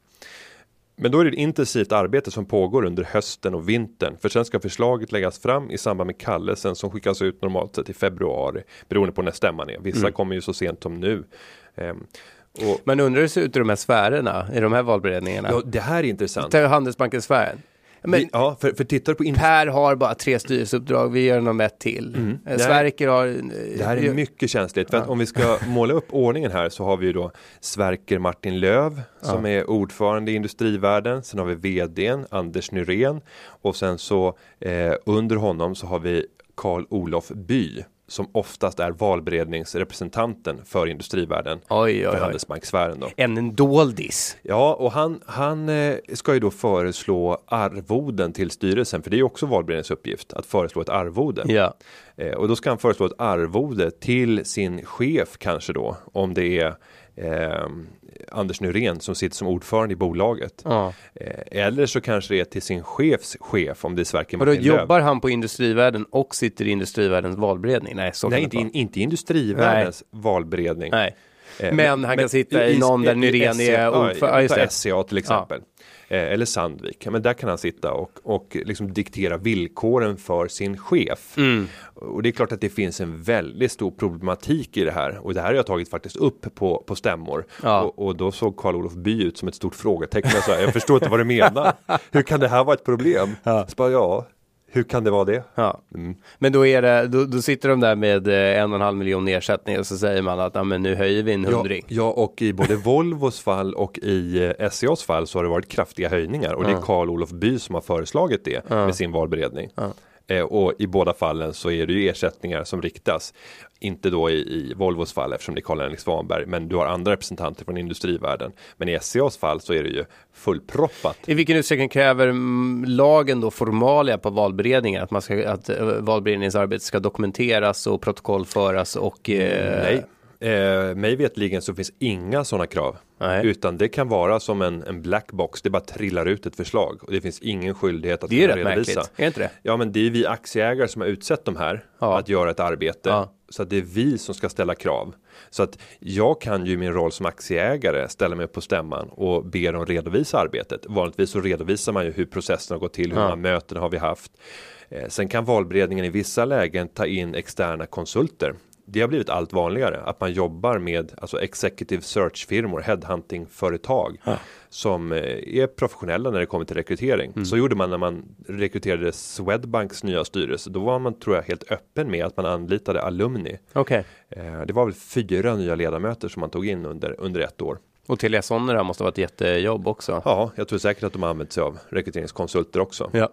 Men då är det ett intensivt arbete som pågår under hösten och vintern. För sen ska förslaget läggas fram i samband med kallelsen som skickas ut normalt sett i februari. Beroende på när stämman är. Vissa kommer ju så sent som nu. Ehm, och, Men undrar hur det ser ut i de här sfärerna, i de här valberedningarna? ja, det här är intressant. Ta Handelsbankens sfären. Men Vi, ja, för, för tittar på in- Per har bara tre styrelseuppdrag, vi gör honom ett till. Mm. Nej. Sverker har... eh, Det här är mycket känsligt. För att om vi ska måla upp ordningen här så har vi ju då Sverker Martin Löv som är ordförande i Industrivärden. Sen har vi vdn Anders Nyrén och sen så eh, under honom så har vi Karl Olof By som oftast är valberedningsrepresentanten för Industrivärden Oj, oj, för. Handelsbanksfären då. En doldis. Ja, och han, han eh, ska ju då föreslå arvoden till styrelsen, för det är ju också valberedningens uppgift att föreslå ett arvode. Ja. Eh, och då ska han föreslå ett arvode till sin chef kanske då, om det är eh, Anders Nyrén som sitter som ordförande i bolaget. ja. Eh, eller så kanske det är till sin chefs chef om det är Sverker Och då Martin Löf. jobbar han på Industrivärden och sitter i Industrivärldens valberedning? Nej, så Nej, inte, in, inte i Industrivärdens valberedning. Nej. Eh, Men han kan sitta i någon där Nyrén är ordförande. Ja, Ja. SCA till exempel. Eh, Eller Sandvik. Men där kan han sitta och, och liksom diktera villkoren för sin chef. Mm. Och det är klart att det finns en väldigt stor problematik i det här. Och det här har jag tagit faktiskt upp på, på stämmor. Ja. Och, och då såg Karl-Olof By ut som ett stort frågetecken. Jag, sa, jag förstår inte vad du menar. Hur kan det här vara ett problem? Så bara, ja, Hur kan det vara det? Ja. Mm. Men då, är det, då, då sitter de där med eh, en och en halv miljon ersättning och så säger man att ja, men nu höjer vi en Ja, hundring. ja, och i både Volvos fall och i eh, SCAs fall så har det varit kraftiga höjningar och det är Carl-Olof By som har föreslagit det med sin valberedning. Eh, och i båda fallen så är det ju ersättningar som riktas. Inte då i, i Volvos fall eftersom det är Karl-Henrik Svanberg, men du har andra representanter från industrivärlden. Men i SCAs fall så är det ju fullproppat. I vilken utsträckning kräver mm, lagen då formalia på valberedningen? Att, man ska, att eh, valberedningens arbete ska dokumenteras och protokollföras och... Eh, Nej. Eh, mig vetligen så finns inga sådana krav. Nej. Utan det kan vara som en, en black box. Det bara trillar ut ett förslag. Och det finns ingen skyldighet att Det är kunna rätt redovisa. märkligt, är inte det? Ja men det är vi aktieägare som har utsett de här. Ja. Att göra ett arbete. Ja. Så att det är vi som ska ställa krav. Så att jag kan ju i min roll som aktieägare ställa mig på stämman och be dem redovisa arbetet. Vanligtvis så redovisar man ju hur processen har gått till, hur Ja. många möten har vi haft. Eh, sen kan valberedningen i vissa lägen ta in externa konsulter. Det har blivit allt vanligare att man jobbar med alltså executive search firmor, headhunting företag som eh, är professionella när det kommer till rekrytering. Mm. Så gjorde man när man rekryterade Swedbanks nya styrelse. Då var man tror jag helt öppen med att man anlitade alumni. Okej. Eh, Det var väl fyra nya ledamöter som man tog in under, under ett år. Och Telia Sonera måste vara ett jättejobb också. Ja, jag tror säkert att de har använt sig av rekryteringskonsulter också. Ja.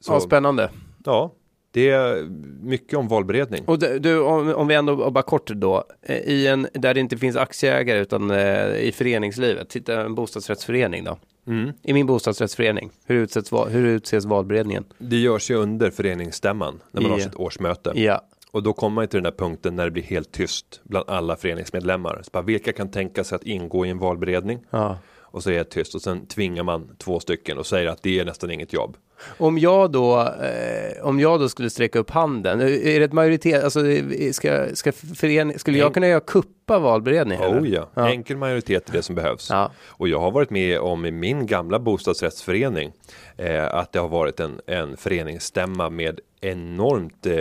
Så, ja, spännande. ja, det är mycket om valberedning. Och du, om, om vi ändå bara kort då, eh, i en där det inte finns aktieägare utan eh, i föreningslivet, titta en bostadsrättsförening då. Mm. I min bostadsrättsförening, hur, utsätts, hur utses valberedningen? Det görs ju under föreningsstämman när man har Ja. sitt årsmöte. Ja, Och då kommer man till den där punkten när det blir helt tyst bland alla föreningsmedlemmar. Så bara, vilka kan tänka sig att ingå i en valberedning? ja. Och så är det tyst och sen tvingar man två stycken och säger att det är nästan inget jobb. Om jag då, eh, om jag då skulle sträcka upp handen, är det ett majoritet, alltså ska, ska förening, skulle jag kunna göra kuppa valberedningen? eller? Oh ja. Ja. enkel majoritet är det som behövs. Ja. Och jag har varit med om i min gamla bostadsrättsförening eh, att det har varit en, en föreningsstämma med enormt eh,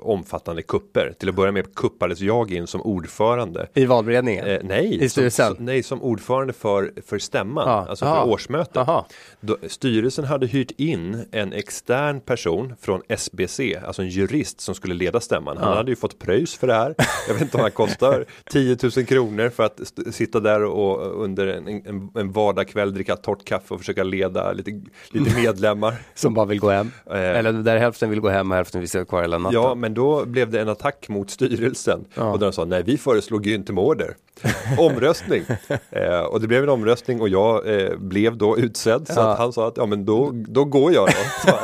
omfattande kupper. Till att börja med kuppades jag in som ordförande. I valberedningen? Eh, nej, I? Som, som, nej, som ordförande för, för stämman, Ja. alltså Aha. för årsmötet. Aha. Då, styrelsen hade hyrt in en extern person från SBC, alltså en jurist som skulle leda stämman. Han hade ju fått pröjs för det här. Jag vet inte om han kostar 10 000 kronor för att sitta där och under en, en, en vardagskväll dricka torrt kaffe och försöka leda lite, lite medlemmar. Som bara vill gå hem? Eh. Eller där hälften vill gå hem och hälften vill sitta kvar hela natten? Ja, men då blev det en attack mot styrelsen Ja. och de sa nej, vi föreslog Günther Mårder. Omröstning. eh, och det blev en omröstning och jag eh, blev då utsedd så Ja. att han sa att ja, men då, då går jag då. Så,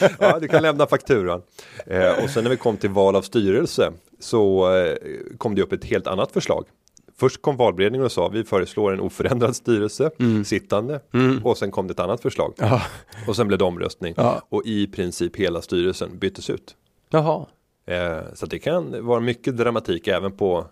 ja, ja, du kan lämna fakturan. Eh, och sen när vi kom till val av styrelse så eh, kom det upp ett helt annat förslag. Först kom valberedningen och sa vi föreslår en oförändrad styrelse, sittande. Och sen kom det ett annat förslag. Ja. Och sen blev det omröstning. Ja. Och i princip hela styrelsen byttes ut. Jaha, Eh, så det kan vara mycket dramatik även på.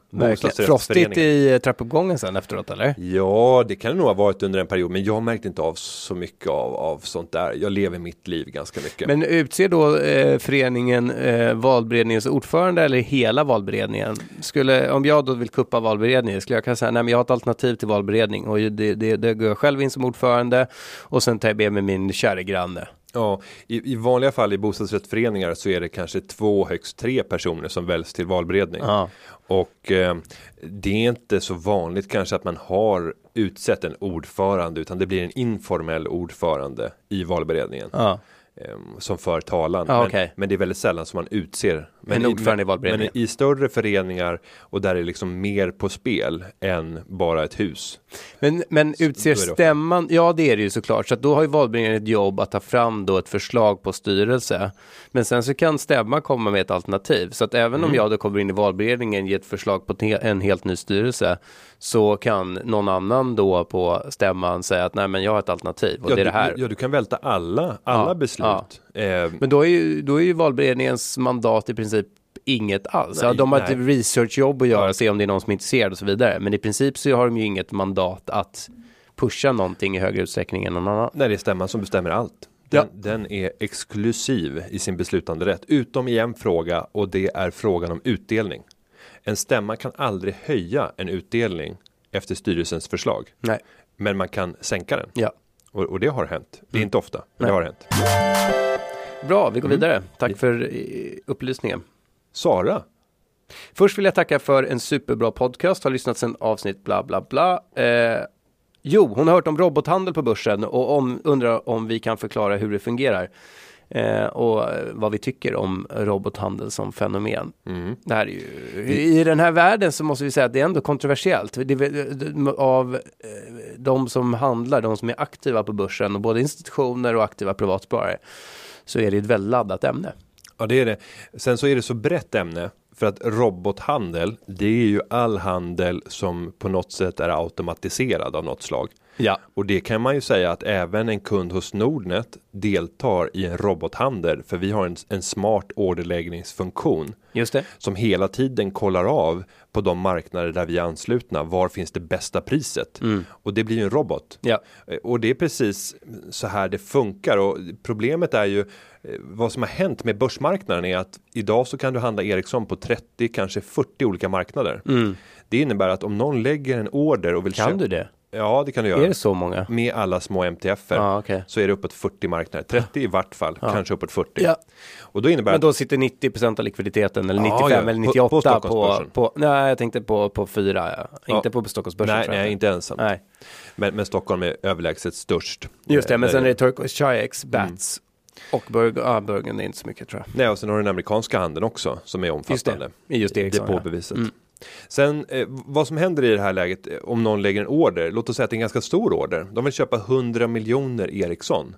Frostigt i eh, trappuppgången sen efteråt eller? Ja, det kan det nog ha varit under en period, men jag märkte inte av så mycket av, av sånt där. Jag lever mitt liv ganska mycket. Men utser då eh, föreningen eh, valberedningens ordförande eller hela valberedningen? Skulle, om jag då vill kuppa valberedningen, skulle jag kunna säga nej men jag har ett alternativ till valberedning och det, det, det går jag själv in som ordförande och sen tar jag med mig min kära granne. Ja, i, i vanliga fall i bostadsrättsföreningar så är det kanske två, högst tre personer som väljs till valberedning. Ja. Och eh, det är inte så vanligt kanske att man har utsett en ordförande utan det blir en informell ordförande i valberedningen. Ja. Eh, som för talan. Ja, men, okej. men det är väldigt sällan som man utser men En ordförande i valberedningen. men i större föreningar och där är det liksom mer på spel än bara ett hus. Men, men utser är det stämman, ja det är det ju såklart, så att då har ju valberedningen ett jobb att ta fram då ett förslag på styrelse. Men sen så kan stämman komma med ett alternativ, så att även Mm. om jag då kommer in i valberedningen ge ett förslag på en helt ny styrelse, så kan någon annan då på stämman säga att nej men jag har ett alternativ och ja, det är det du, här. ja, du kan välta alla, alla Ja, beslut. Ja. Eh, Men då är ju, då är ju valberedningens mandat i princip inget alls. Nej, ja, de har nej. ett researchjobb att göra, Ja. se om det är någon som är intresserad och så vidare. Men i princip så har de ju inget mandat att pusha någonting i högre utsträckning än någon annan. när det är stämman som bestämmer allt. Den, den är exklusiv i sin beslutande rätt, utom i en fråga och det är frågan om utdelning. En stämma kan aldrig höja en utdelning efter styrelsens förslag, Nej, men man kan sänka den. ja. Och, och det har hänt. Det är inte ofta, men Nej. det har hänt. Bra, vi går vidare. Tack för eh, upplysningen. Sara, Först vill jag tacka för en superbra podcast, har lyssnat sedan avsnitt bla bla bla. Eh, jo, hon har hört om robothandel på börsen och om, undrar om vi kan förklara hur det fungerar. Eh, och vad vi tycker om robothandel som fenomen. Det här är ju, I den här världen så måste vi säga att det är ändå kontroversiellt. Det är, av eh, de som handlar, de som är aktiva på börsen och både institutioner och aktiva privatsparare så är det ett väldigt laddat ämne. Ja, det är det. Sen så är det så brett ämne för att robothandel, det är ju all handel som på något sätt är automatiserad av något slag. Ja. Och det kan man ju säga att även en kund hos Nordnet deltar i en robothandel för vi har en, en smart orderläggningsfunktion Just det. som hela tiden kollar av på de marknader där vi är anslutna. Var finns det bästa priset? Och det blir ju en robot. Ja. Eh, Och det är precis så här det funkar och problemet är ju eh, vad som har hänt med börsmarknaden är att idag så kan du handla Ericsson på 30 kanske 40 olika marknader. Det innebär att om någon lägger en order och vill Kan köpa- du det? Ja, det kan du göra. Är det så många? Med alla små MTFer Ja, okej. så är det uppåt 40 marknader. 30 i vart fall, kanske uppåt 40. Ja. Och då innebär Men då sitter 90% av likviditeten eller Ja, 95 ja. eller På- 98 på på, på, nej jag tänkte på, på fyra, ja. Ja. inte på Stockholmsbörsen. nej, nej, inte ensam. Nej. Men, men Stockholm är överlägset störst. Just det, Eh, men sen där- är det Turkish Chi-X, Bats och Burger, ja Burgen är inte så mycket tror jag. Nej, och sen har du den amerikanska handeln också som är Just omfattande. det, i just ja. Depåbeviset. Sen eh, vad som händer i det här läget eh, om någon lägger en order, låt oss säga att det är en ganska stor order. De vill köpa 100 miljoner Ericsson.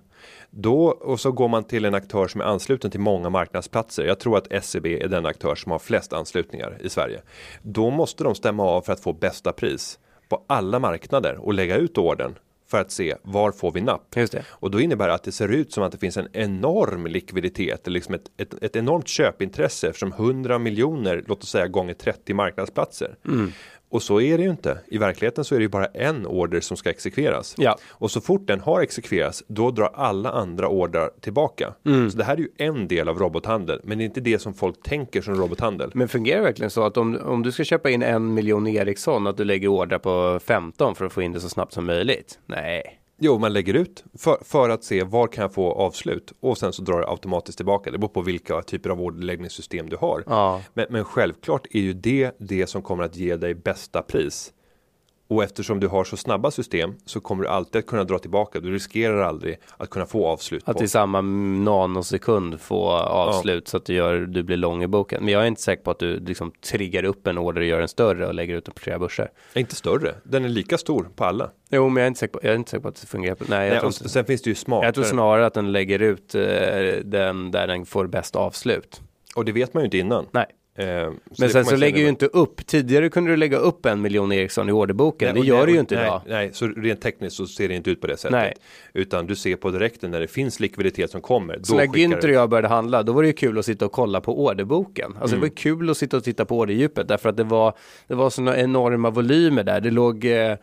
Då och så går man till en aktör som är ansluten till många marknadsplatser. Jag tror att SEB är den aktör som har flest anslutningar i Sverige. Då måste de stämma av för att få bästa pris på alla marknader och lägga ut ordern för att se var får vi napp. Och då innebär det att det ser ut som att det finns en enorm likviditet, liksom ett, ett, ett enormt köpintresse eftersom 100 miljoner, låt oss säga gånger 30 marknadsplatser. Mm. Och så är det ju inte. I verkligheten så är det ju bara en order som ska exekveras. Ja. Och så fort den har exekverats, då drar alla andra ordrar tillbaka. Mm. Så det här är ju en del av robothandel, men det är inte det som folk tänker som robothandel. Men fungerar det verkligen så att om, om du ska köpa in en miljon Ericsson att du lägger order på 15 för att få in det så snabbt som möjligt? Nej. Jo, man lägger ut för, för att se var kan jag få avslut och sen så drar det automatiskt tillbaka. Det beror på vilka typer av orderläggningssystem du har. Ja. Men, men självklart är ju det det som kommer att ge dig bästa pris. Och eftersom du har så snabba system så kommer du alltid att kunna dra tillbaka. Du riskerar aldrig att kunna få avslut Att på. i samma nanosekund få avslut så att du, gör, du blir lång i boken. Men jag är inte säker på att du liksom triggar upp en order och gör den större och lägger ut den på flera börser. Inte större, den är lika stor på alla. Jo, men jag är inte säker på, jag är inte säker på att det fungerar. Nej, jag, Nej, inte. sen finns det ju smartare. jag tror snarare att den lägger ut eh, den där den får bäst avslut. Och det vet man ju inte innan. Nej. Eh, Men sen så lägger ju inte upp. Tidigare kunde du lägga upp en miljon Ericsson i orderboken. Nej, det gör nej, du ju inte nej, idag. Nej, så rent tekniskt så ser det inte ut på det sättet. Nej. Utan du ser på direkten när det finns likviditet som kommer. Så när Günther och jag började handla, då var det ju kul att sitta och kolla på orderboken. Alltså Mm. det var kul att sitta och titta på orderdjupet därför att det var, det var sådana enorma volymer där. Det låg eh,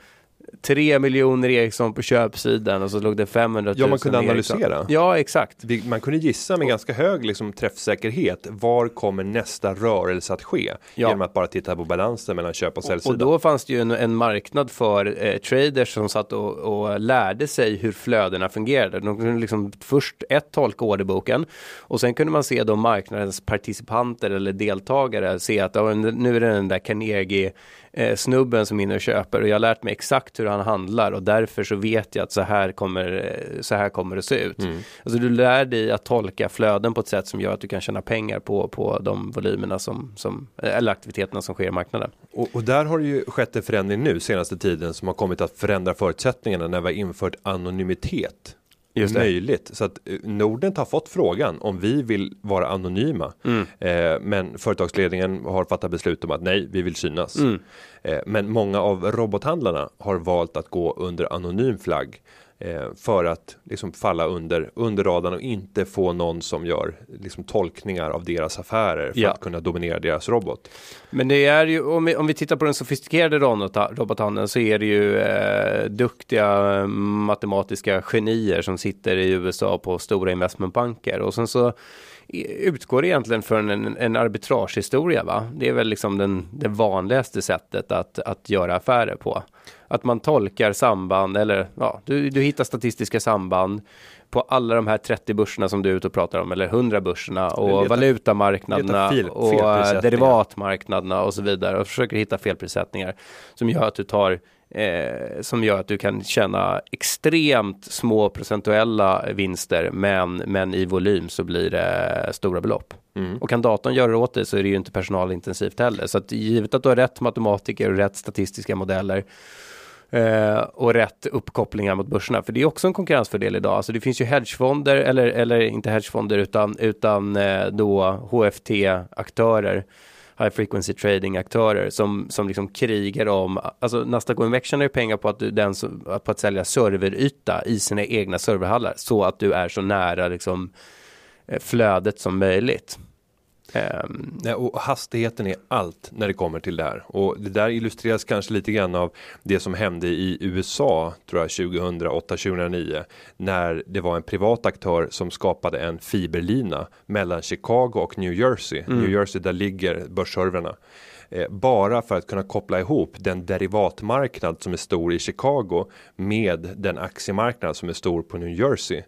3 miljoner Ericsson på köpsidan och så låg det 500 000 Ja, man kunde Ericsson. analysera. Ja, exakt. Man kunde gissa med ganska hög liksom, träffsäkerhet var kommer nästa rörelse att ske Ja. genom att bara titta på balansen mellan köp och Och säljsidan. då fanns det ju en, en marknad för eh, traders som satt och, och lärde sig hur flödena fungerade. De kunde liksom först ett tolka orderboken och sen kunde man se då marknadens participanter eller deltagare se att ja, nu är det den där Carnegie eh, snubben som är inne och köper och jag har lärt mig exakt hur han handlar och därför så vet jag att så här kommer, eh, så här kommer det se ut. Alltså du lär dig att tolka flöden på ett sätt som gör att du kan tjäna pengar på, på de volymerna som, som, eller aktiviteterna som sker i marknaden. Och, och där har det ju skett en förändring nu senaste tiden som har kommit att förändra förutsättningarna när vi har infört anonymitet. Just det. Möjligt. Så att eh, Nordnet har fått frågan om vi vill vara anonyma. Mm. Eh, men företagsledningen har fattat beslut om att nej, vi vill synas. Mm. Eh, men många av robothandlarna har valt att gå under anonym flagg. Eh, för att liksom falla under, under radarn och inte få någon som gör liksom, tolkningar av deras affärer för Ja. att kunna dominera deras robot. Men det är ju, om vi, om vi tittar på den sofistikerade robothandeln så är det ju eh, duktiga eh, matematiska genier som sitter i USA på stora investmentbanker och sen så utgår egentligen från en, en arbitragehistoria va? Det är väl liksom den, det vanligaste sättet att, att göra affärer på. Att man tolkar samband eller ja, du, du hittar statistiska samband på alla de här 30 börserna som du är ute och pratar om, eller 100 börserna och letar- valutamarknaderna fel- och derivatmarknaderna och så vidare och försöker hitta felprissättningar som gör att du tar Eh, som gör att du kan tjäna extremt små procentuella vinster men, men i volym så blir det stora belopp. Mm. Och kan datorn göra det åt dig så är det ju inte personalintensivt heller. Så att givet att du har rätt matematiker och rätt statistiska modeller eh, och rätt uppkopplingar mot börserna. För det är också en konkurrensfördel idag. Alltså det finns ju hedgefonder, eller, eller inte hedgefonder utan, utan eh, då HFT-aktörer. High frequency trading aktörer som, som liksom krigar om, alltså Nasdaq OMX tjänar ju pengar på att, du, den som, på att sälja serveryta i sina egna serverhallar så att du är så nära liksom eh, flödet som möjligt. Ehm, Nej, och hastigheten är allt när det kommer till det här. Och det där illustreras kanske lite grann av det som hände i USA, tror jag, 2008-2009. När det var en privat aktör som skapade en fiberlina mellan Chicago och New Jersey. New Jersey, där ligger börsservrarna. Eh, bara för att kunna koppla ihop den derivatmarknad som är stor i Chicago med den aktiemarknad som är stor på New Jersey.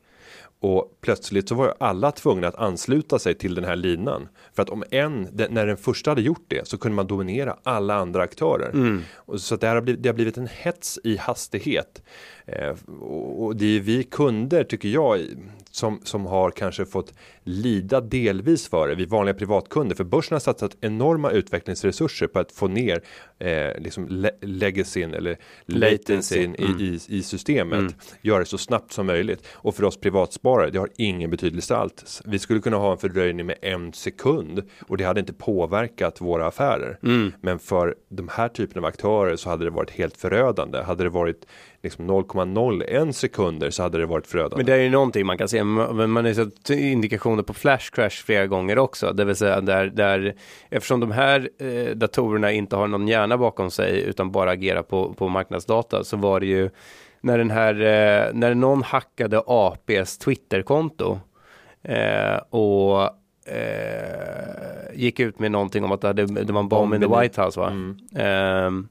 Och plötsligt så var ju alla tvungna att ansluta sig till den här linan. För att om en, när den första hade gjort det så kunde man dominera alla andra aktörer. Och så att det, här har blivit, det har blivit en hets i hastighet. Eh, och, och det är vi kunder tycker jag som, som har kanske fått lida delvis för det. Vi vanliga privatkunder. För börsen har satsat enorma utvecklingsresurser på att få ner eh, liksom le- legacyn eller Latency. latensyn i, i, i systemet. Gör det så snabbt som möjligt. Och för oss privatsparare, det har ingen betydelse alls. Vi skulle kunna ha en fördröjning med en sekund och det hade inte påverkat våra affärer. Men för de här typen av aktörer så hade det varit helt förödande. Hade det varit liksom 0,01 sekunder så hade det varit förödande. Men det är ju någonting man kan se, man har ju sett indikationer på flash crash flera gånger också, det vill säga där, där eftersom de här eh, datorerna inte har någon hjärna bakom sig utan bara agerar på, på marknadsdata så var det ju när den här, eh, när någon hackade APs Twitterkonto eh, och eh, gick ut med någonting om att det, hade, det var en bomb in the White House va? Mm.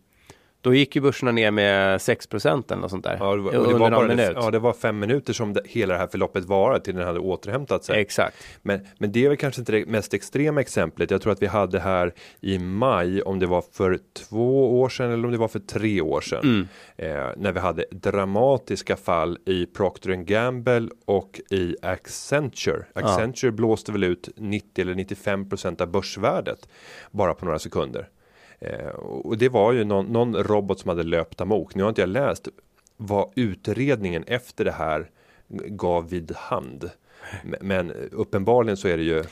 Då gick ju börserna ner med 6% eller något sånt där. Ja, det var, det var bara minut. ja, det var fem minuter som det, hela det här förloppet varade till den hade återhämtat sig. Exakt. Men, men det är väl kanske inte det mest extrema exemplet. Jag tror att vi hade här i maj, om det var för två år sedan eller om det var för tre år sedan. Eh, när vi hade dramatiska fall i Procter Gamble och i Accenture. Accenture blåste väl ut 90 eller 95 procent av börsvärdet bara på några sekunder. Eh, och det var ju någon, någon robot som hade löpt amok. Nu har inte jag läst vad utredningen efter det här gav vid hand. Men- Men uppenbarligen så är det ju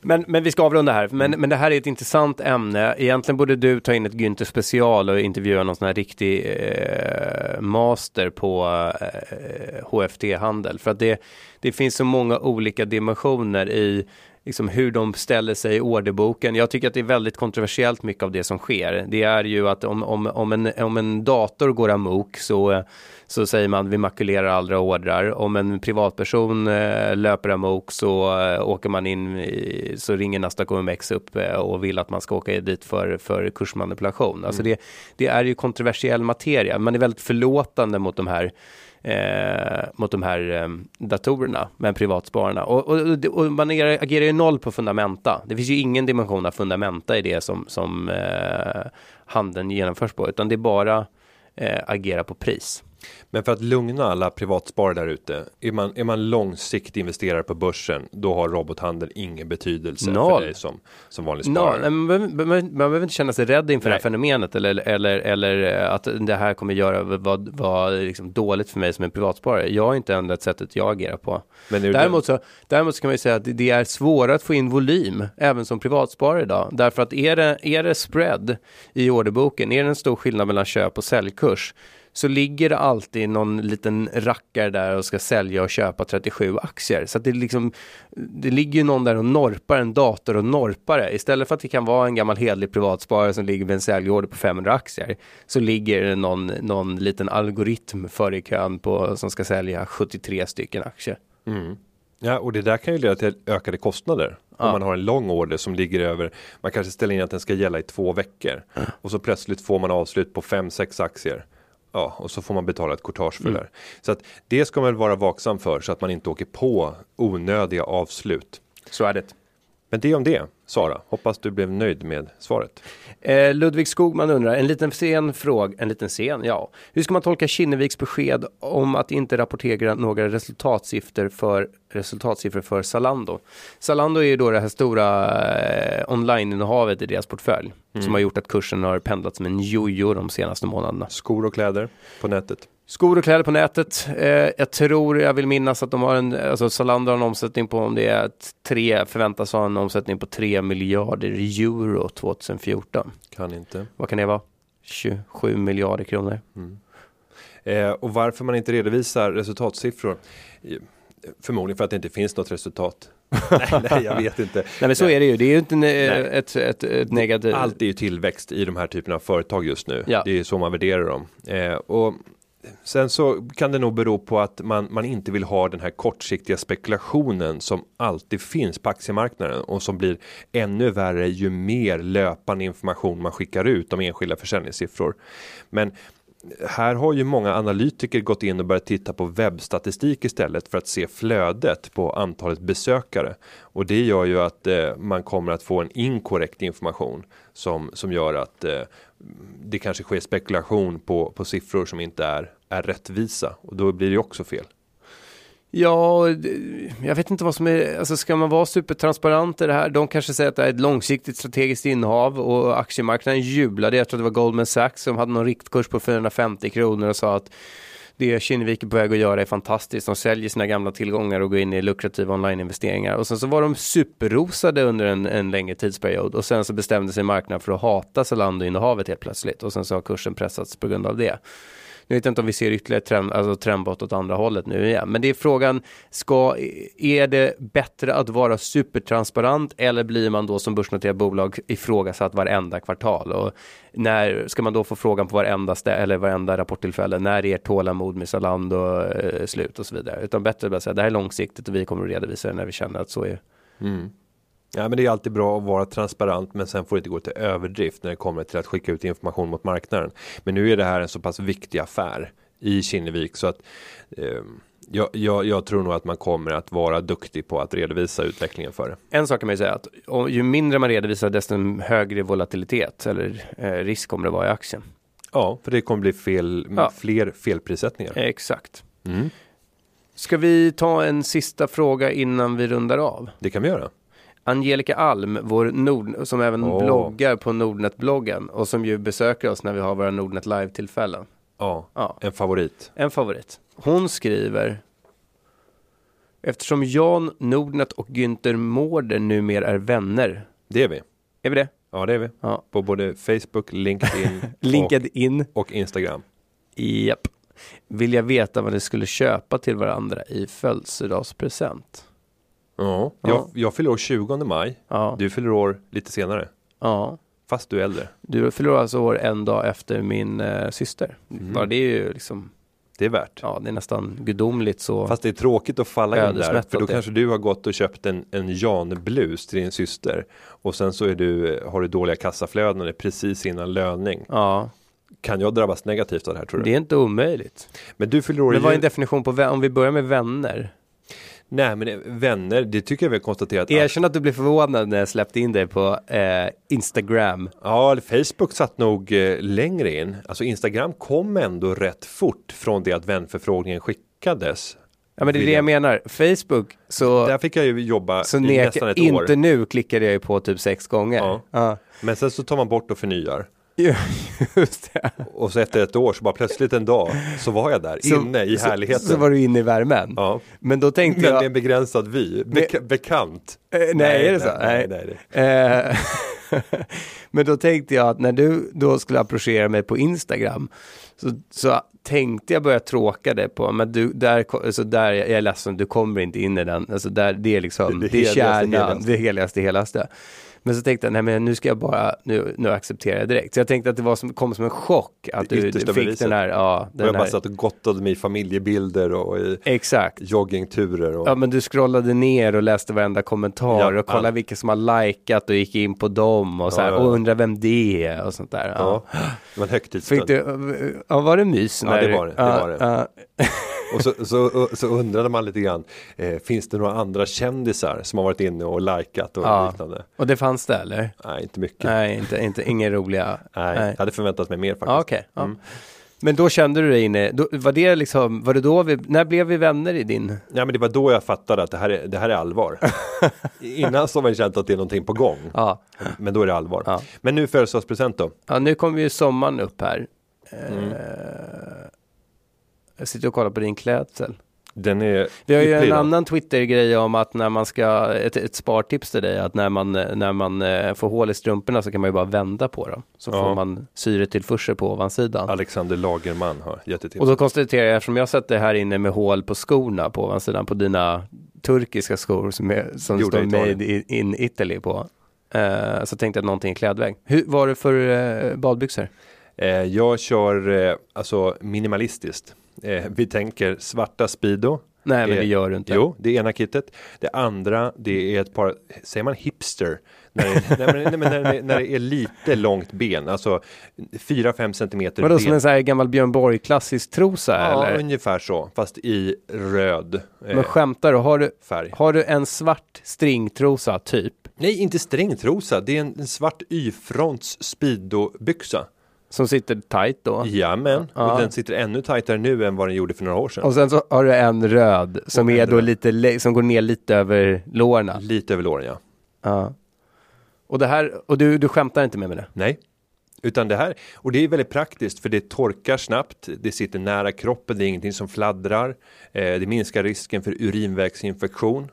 Men, men vi ska avrunda här. Men, men det här är ett intressant ämne. Egentligen borde du ta in ett Günther special och intervjua någon sån här riktig eh, master på eh, HFT-handel. För att det, det finns så många olika dimensioner i liksom hur de ställer sig i orderboken. Jag tycker att det är väldigt kontroversiellt mycket av det som sker. Det är ju att om, om, om, en, om en dator går amok så, så säger man vi makulerar alla ordrar. Om en privatperson eh, löper amok så eh, åker man in i, så ringer Nasdaq OMX upp eh, och vill att man ska åka dit för, för kursmanipulation. Alltså det, det är ju kontroversiell materia. Man är väldigt förlåtande mot de här eh, mot de här eh, datorerna, men privatspararna. Och, och, och man agerar, agerar ju noll på fundamenta. Det finns ju ingen dimension av fundamenta i det som, som eh, handeln genomförs på, utan det är bara eh, agera på pris. Men för att lugna alla privatsparare där ute. Är man, är man långsiktig investerare på börsen. Då har robothandel ingen betydelse Noll. för dig som, som vanlig sparare. man, man, man behöver inte känna sig rädd inför det här Nej. fenomenet eller, eller, eller eh, att det här kommer göra vad, vad liksom dåligt för mig som en privatsparare. Jag har inte ändrat sättet jag agerar på. Men Däremot så, däremot så kan man ju säga att det- det är svårare att få in volym även som privatsparare idag. Därför att är det, är det spread i orderboken, är det en stor skillnad mellan köp och säljkurs så ligger det alltid någon liten rackare där och ska sälja och köpa 37 aktier. Så det, liksom, det ligger ju någon där och norpar en dator och norpar det. Istället för att det kan vara en gammal hedlig privatsparare som ligger med en säljorder på 500 aktier så ligger det någon, någon liten algoritm före i kön på, som ska sälja 73 stycken aktier. Ja, och det där kan ju leda till ökade kostnader. Om Ja. man har en lång order som ligger över, man kanske ställer in att den ska gälla i två veckor. Och så plötsligt får man avslut på fem sex aktier. Ja, och så får man betala ett courtage för Mm. det. Så att det ska man väl vara vaksam för så att man inte åker på onödiga avslut. Så är det. Men det om det, Sara. Hoppas du blev nöjd med svaret. Eh, Ludvig Skogman undrar, en liten sen fråga, en liten sen, ja. Hur ska man tolka Kinneviks besked om att inte rapportera några resultatsiffror för, resultatsiffror för Zalando? Zalando är ju då det här stora eh, online-innehavet i deras portfölj som har gjort att kursen har pendlat som en jojo de senaste månaderna. Skor och kläder på nätet. Skor och kläder på nätet. Eh, jag tror, jag vill minnas att de har en, alltså Zalando har en omsättning på om det är tre, förväntas ha en omsättning på 3 miljarder euro 2014. Kan inte. Vad kan det vara? 27 miljarder kronor. Eh, och varför man inte redovisar resultatsiffror? Eh, Förmodligen för att det inte finns något resultat. nej, nej, jag vet inte. Nej men så är det ju, det är ju inte ett, ett, ett negativt. Allt är ju tillväxt i de här typen av företag just nu. Ja. Det är ju så man värderar dem. Eh, och sen så kan det nog bero på att man, man inte vill ha den här kortsiktiga spekulationen som alltid finns på aktiemarknaden och som blir ännu värre ju mer löpande information man skickar ut om enskilda försäljningssiffror. Men här har ju många analytiker gått in och börjat titta på webbstatistik istället för att se flödet på antalet besökare. Och det gör ju att eh, man kommer att få en inkorrekt information som, som gör att eh, det kanske sker spekulation på, på siffror som inte är, är rättvisa och då blir det också fel. Ja, jag vet inte vad som är, alltså ska man vara supertransparent i det här? De kanske säger att det är ett långsiktigt strategiskt innehav och aktiemarknaden jublade. Jag tror det var Goldman Sachs som hade någon riktkurs på 450 kronor och sa att det Kinnevik är på väg att göra är fantastiskt. De säljer sina gamla tillgångar och går in i lukrativa onlineinvesteringar. Och sen så var de superrosade under en, en längre tidsperiod och sen så bestämde sig marknaden för att hata Zalando-innehavet helt plötsligt och sen så har kursen pressats på grund av det. Nu vet jag inte om vi ser ytterligare trend, alltså trendbrott åt andra hållet nu igen. Men det är frågan, ska, är det bättre att vara supertransparent eller blir man då som börsnoterat bolag ifrågasatt varenda kvartal? Och när ska man då få frågan på varenda, stä- eller varenda rapporttillfälle, när är ert tålamod med Zalando eh, slut och så vidare? Utan bättre att säga, det här är långsiktigt och vi kommer att redovisa det när vi känner att så är. Mm. Ja, men det är alltid bra att vara transparent, men sen får det inte gå till överdrift när det kommer till att skicka ut information mot marknaden. Men nu är det här en så pass viktig affär i Kinnevik så att eh, jag, jag, jag tror nog att man kommer att vara duktig på att redovisa utvecklingen för det. En sak kan man ju säga att om, ju mindre man redovisar desto högre volatilitet eller eh, risk kommer det vara i aktien. Ja, för det kommer bli fel, Ja. fler felprissättningar. Exakt. Mm, Ska vi ta en sista fråga innan vi rundar av? det kan vi göra. Angelica Alm, vår Nord, som även Åh. bloggar på Nordnet-bloggen och som ju besöker oss när vi har våra Nordnet Live-tillfällen. Ja, Ja, en favorit. en favorit. Hon skriver Eftersom Jan Nordnet och Günther Mårder numera är vänner. Det är vi. Är vi det? Ja, det är vi. Ja. På både Facebook, LinkedIn Linked in. och, och Instagram. Japp. Vill jag veta vad ni skulle köpa till varandra i födelsedagspresent? Ja, Ja. Jag, jag fyller år 20 maj. Ja. Du fyller år lite senare. ja. Fast du är äldre. Du förlorar alltså år en dag efter min eh, syster. Ja, det är ju liksom, Det är värt. ja, det är nästan gudomligt så. Fast det är tråkigt att falla in där. För då det. kanske du har gått och köpt en, en Jan-blus till din syster. Och sen så är du, har du dåliga kassaflöden och det är precis innan löning. Ja, Kan jag drabbas negativt av det här tror du? det är inte omöjligt. Men du fyller år Men vad är en definition på vän? Om vi börjar med vänner. Nej men det- vänner, det tycker jag vi har konstaterat. att- Erkänn att du blev förvånad när jag släppte in dig på eh, Instagram. Ja, Facebook satt nog eh, längre in. Alltså Instagram kom ändå rätt fort från det att vänförfrågningen skickades. Ja men det är det jag menar. Facebook, så, Där fick jag ju jobba så i nästan ett inte år. nu klickade jag ju på typ sex gånger. Ja. Ja. Men sen så tar man bort och förnyar. Just det. Och så efter ett år så bara plötsligt en dag så var jag där Så- inne i så- härligheten. Så, var du inne i värmen. Ja. Men då tänkte Men jag... med en begränsad vy. Bek- bekant. Eh, nej, är det så? Nej, nej, nej. Eh, Men då tänkte jag att när du då skulle approchera mig på Instagram så, så tänkte jag börja tråka det på, men du, där, alltså där, jag är ledsen, du kommer inte in i den, alltså där, det är liksom, Det- det, det är kärnan, det heligaste, helaste. Men så tänkte jag, nej men nu ska jag bara, nu, nu accepterar jag direkt. Så jag tänkte att det var som, kom som en chock att du, fick beviset. den här, ja, Och jag den bara här. satt och gottade mig i familjebilder och i Exakt. joggingturer. Och... Ja men du scrollade ner och läste varenda kommentar Ja, och kollade allt. vilka som har likat och gick in på dem och så här, Ja, ja, ja. och undrar vem det är och sånt där. Ja. Ja, det var en högtidsstund. Fick du, ja var det mys? Ja, när- det var det, det Ja, var det. Och så, så, så undrade man lite grann, eh, finns det några andra kändisar som har varit inne och likat och Ja. liknande? Och det fanns det eller? Nej, inte mycket. Nej, inte, inte, inga roliga. Nej, jag hade förväntat mig mer faktiskt. Ja, okej. ja. Mm. Men då kände du dig inne, då, var det liksom, var det då vi, när blev vi vänner i din? Ja, men det var då jag fattade att det här är, det här är allvar. Innan så har man känt att det är någonting på gång. Ja, Men då är det allvar. Ja. Men nu födelsedagspresent då? ja nu kommer ju sommaren upp här. Mm. Eh, jag sitter och kollar på din klädsel. Den är Vi har ju en annan Twitter-grej om att när man ska, ett, ett spartips till dig, att när man, när man eh, får hål i strumporna så kan man ju bara vända på dem. Så Ja. får man syretillförsel på ovansidan. Alexander Lagerman har gett till Och då konstaterar jag, eftersom jag sett det här inne med hål på skorna på ovansidan på dina turkiska skor som, är, som Gjorda står made in Italy på. Eh, så tänkte jag att någonting i klädväg. Hur var det för eh, badbyxor? Eh, jag kör eh, alltså minimalistiskt. Eh, vi tänker svarta Speedo. Nej, men Eh, det gör du inte. Jo, det är ena kittet. Det andra, det är ett par, säger man hipster? När det, nej, men, när, det, när det är lite långt ben, alltså 4-5 centimeter Vadå ben. som en sån här gammal Björn Borg klassisk trosa Ja, eller? ungefär så, fast i röd eh, Men skämtar du? Har du, färg. har du en svart stringtrosa typ? Nej, inte strängtrosa, det är en, en svart Y-fronts speedo-byxa. Som sitter tight då? Jajamän, Ja. och den sitter ännu tajtare nu än vad den gjorde för några år sedan. Och sen så har du en röd som Och är då röd. lite, som går ner lite över lårna. Lite över låren, ja. Ja. Och det här, och du, du skämtar inte med mig det? Nej. Utan det här, och det är väldigt praktiskt för det torkar snabbt, det sitter nära kroppen, det är ingenting som fladdrar, eh, det minskar risken för urinvägsinfektion.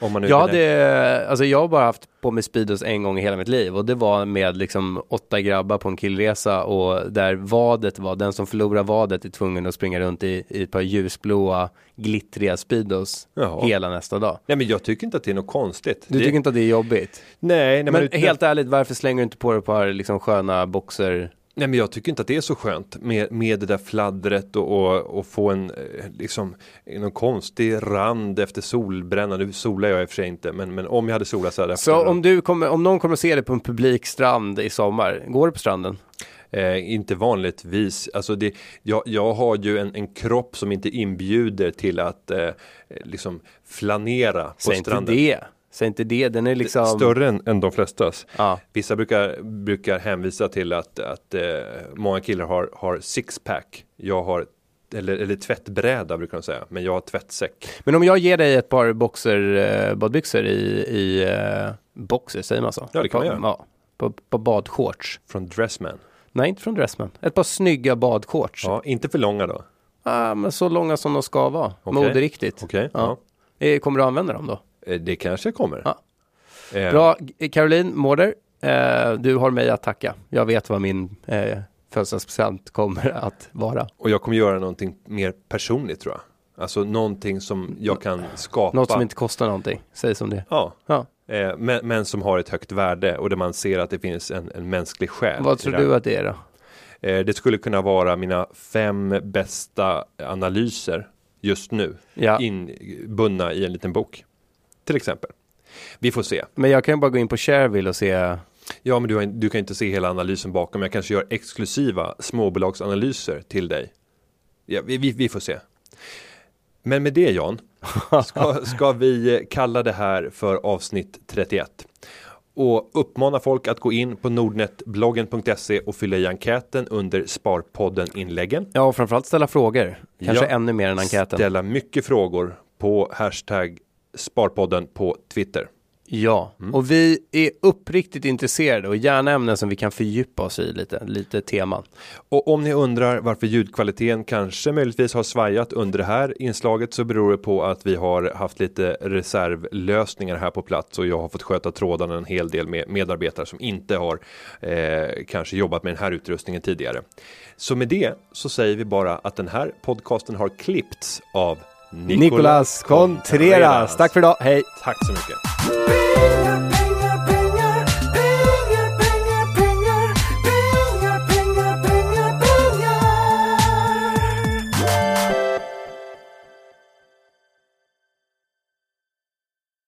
Om man nu Jag hade, alltså jag har bara haft på mig Speedos en gång i hela mitt liv och det var med liksom åtta grabbar på en killresa och där vadet var, den som förlorar vadet är tvungen att springa runt i, i ett par ljusblåa glittriga Speedos Jaha. hela nästa dag. Nej men jag tycker inte att det är något konstigt. Du det, tycker inte att det är jobbigt? Nej, nej, Men men, helt ärligt, varför slänger du inte på dig ett par liksom sköna boxer? Nej men jag tycker inte att det är så skönt med, med det där fladdret och, och, och få en eh, liksom någon konstig rand efter solbränna. Nu solar jag i och för sig inte, men, men om jag hade solat så hade jag Så om, du kommer, om någon kommer att se dig på en publik strand i sommar, går du på stranden? Eh, inte vanligtvis. Alltså det, jag, jag har ju en, en kropp som inte inbjuder till att eh, liksom flanera på Säg inte stranden. det. Säg inte det, den är liksom... Större än, än de flestas. Ja. Vissa brukar, brukar hänvisa till att, att eh, många killar har, har sixpack. Jag har, eller, eller tvättbräda brukar de säga, men jag har tvättsäck. Men om jag ger dig ett par boxer, eh, badbyxor i, i eh, boxer, säger man så? Ja, det kan man göra. Ja, på, på badshorts. Från Dressman. Nej, inte från Dressman. Ett par snygga badshorts. Ja, inte för långa då. Ah, men så långa som de ska vara. Okej. Moderiktigt. Okej, Ja. Eh, Kommer du använda dem då? Eh, Det kanske kommer. Ja. Eh, Bra, G- Caroline Mårder. Eh, du har mig att tacka. Jag vet vad min eh, födelsedagspresent kommer att vara. Och jag kommer göra någonting mer personligt tror jag. Alltså någonting som jag kan skapa. Något som inte kostar någonting. Säg som det. Ja, Ja. eh, men, men som har ett högt värde och där man ser att det finns en, en mänsklig själ. Vad tror du att det är då? Eh, det skulle kunna vara mina fem bästa analyser just nu. Ja. Inbundna i en liten bok. Till exempel. Vi får se. Men jag kan ju bara gå in på Shareville och se. Ja, men du, har, du kan inte se hela analysen bakom. Jag kanske gör exklusiva småbolagsanalyser till dig. Ja, vi, vi, vi får se. Men med det Jan, ska, ska vi kalla det här för avsnitt 31. Och uppmana folk att gå in på nordnetbloggen.se och fylla i enkäten under Sparpodden-inläggen. Ja, och framförallt ställa frågor. Kanske Ja. ännu mer än enkäten. Ställa mycket frågor på hashtag Sparpodden på Twitter. Ja, Mm. och vi är uppriktigt intresserade och gärna ämnen som vi kan fördjupa oss i lite, lite teman. Och om ni undrar varför ljudkvaliteten kanske möjligtvis har svajat under det här inslaget så beror det på att vi har haft lite reservlösningar här på plats och jag har fått sköta trådarna en hel del med medarbetare som inte har eh, kanske jobbat med den här utrustningen tidigare. Så med det så säger vi bara att den här podcasten har klippts av Nicolas Contreras, tack för idag, hej! Tack så mycket.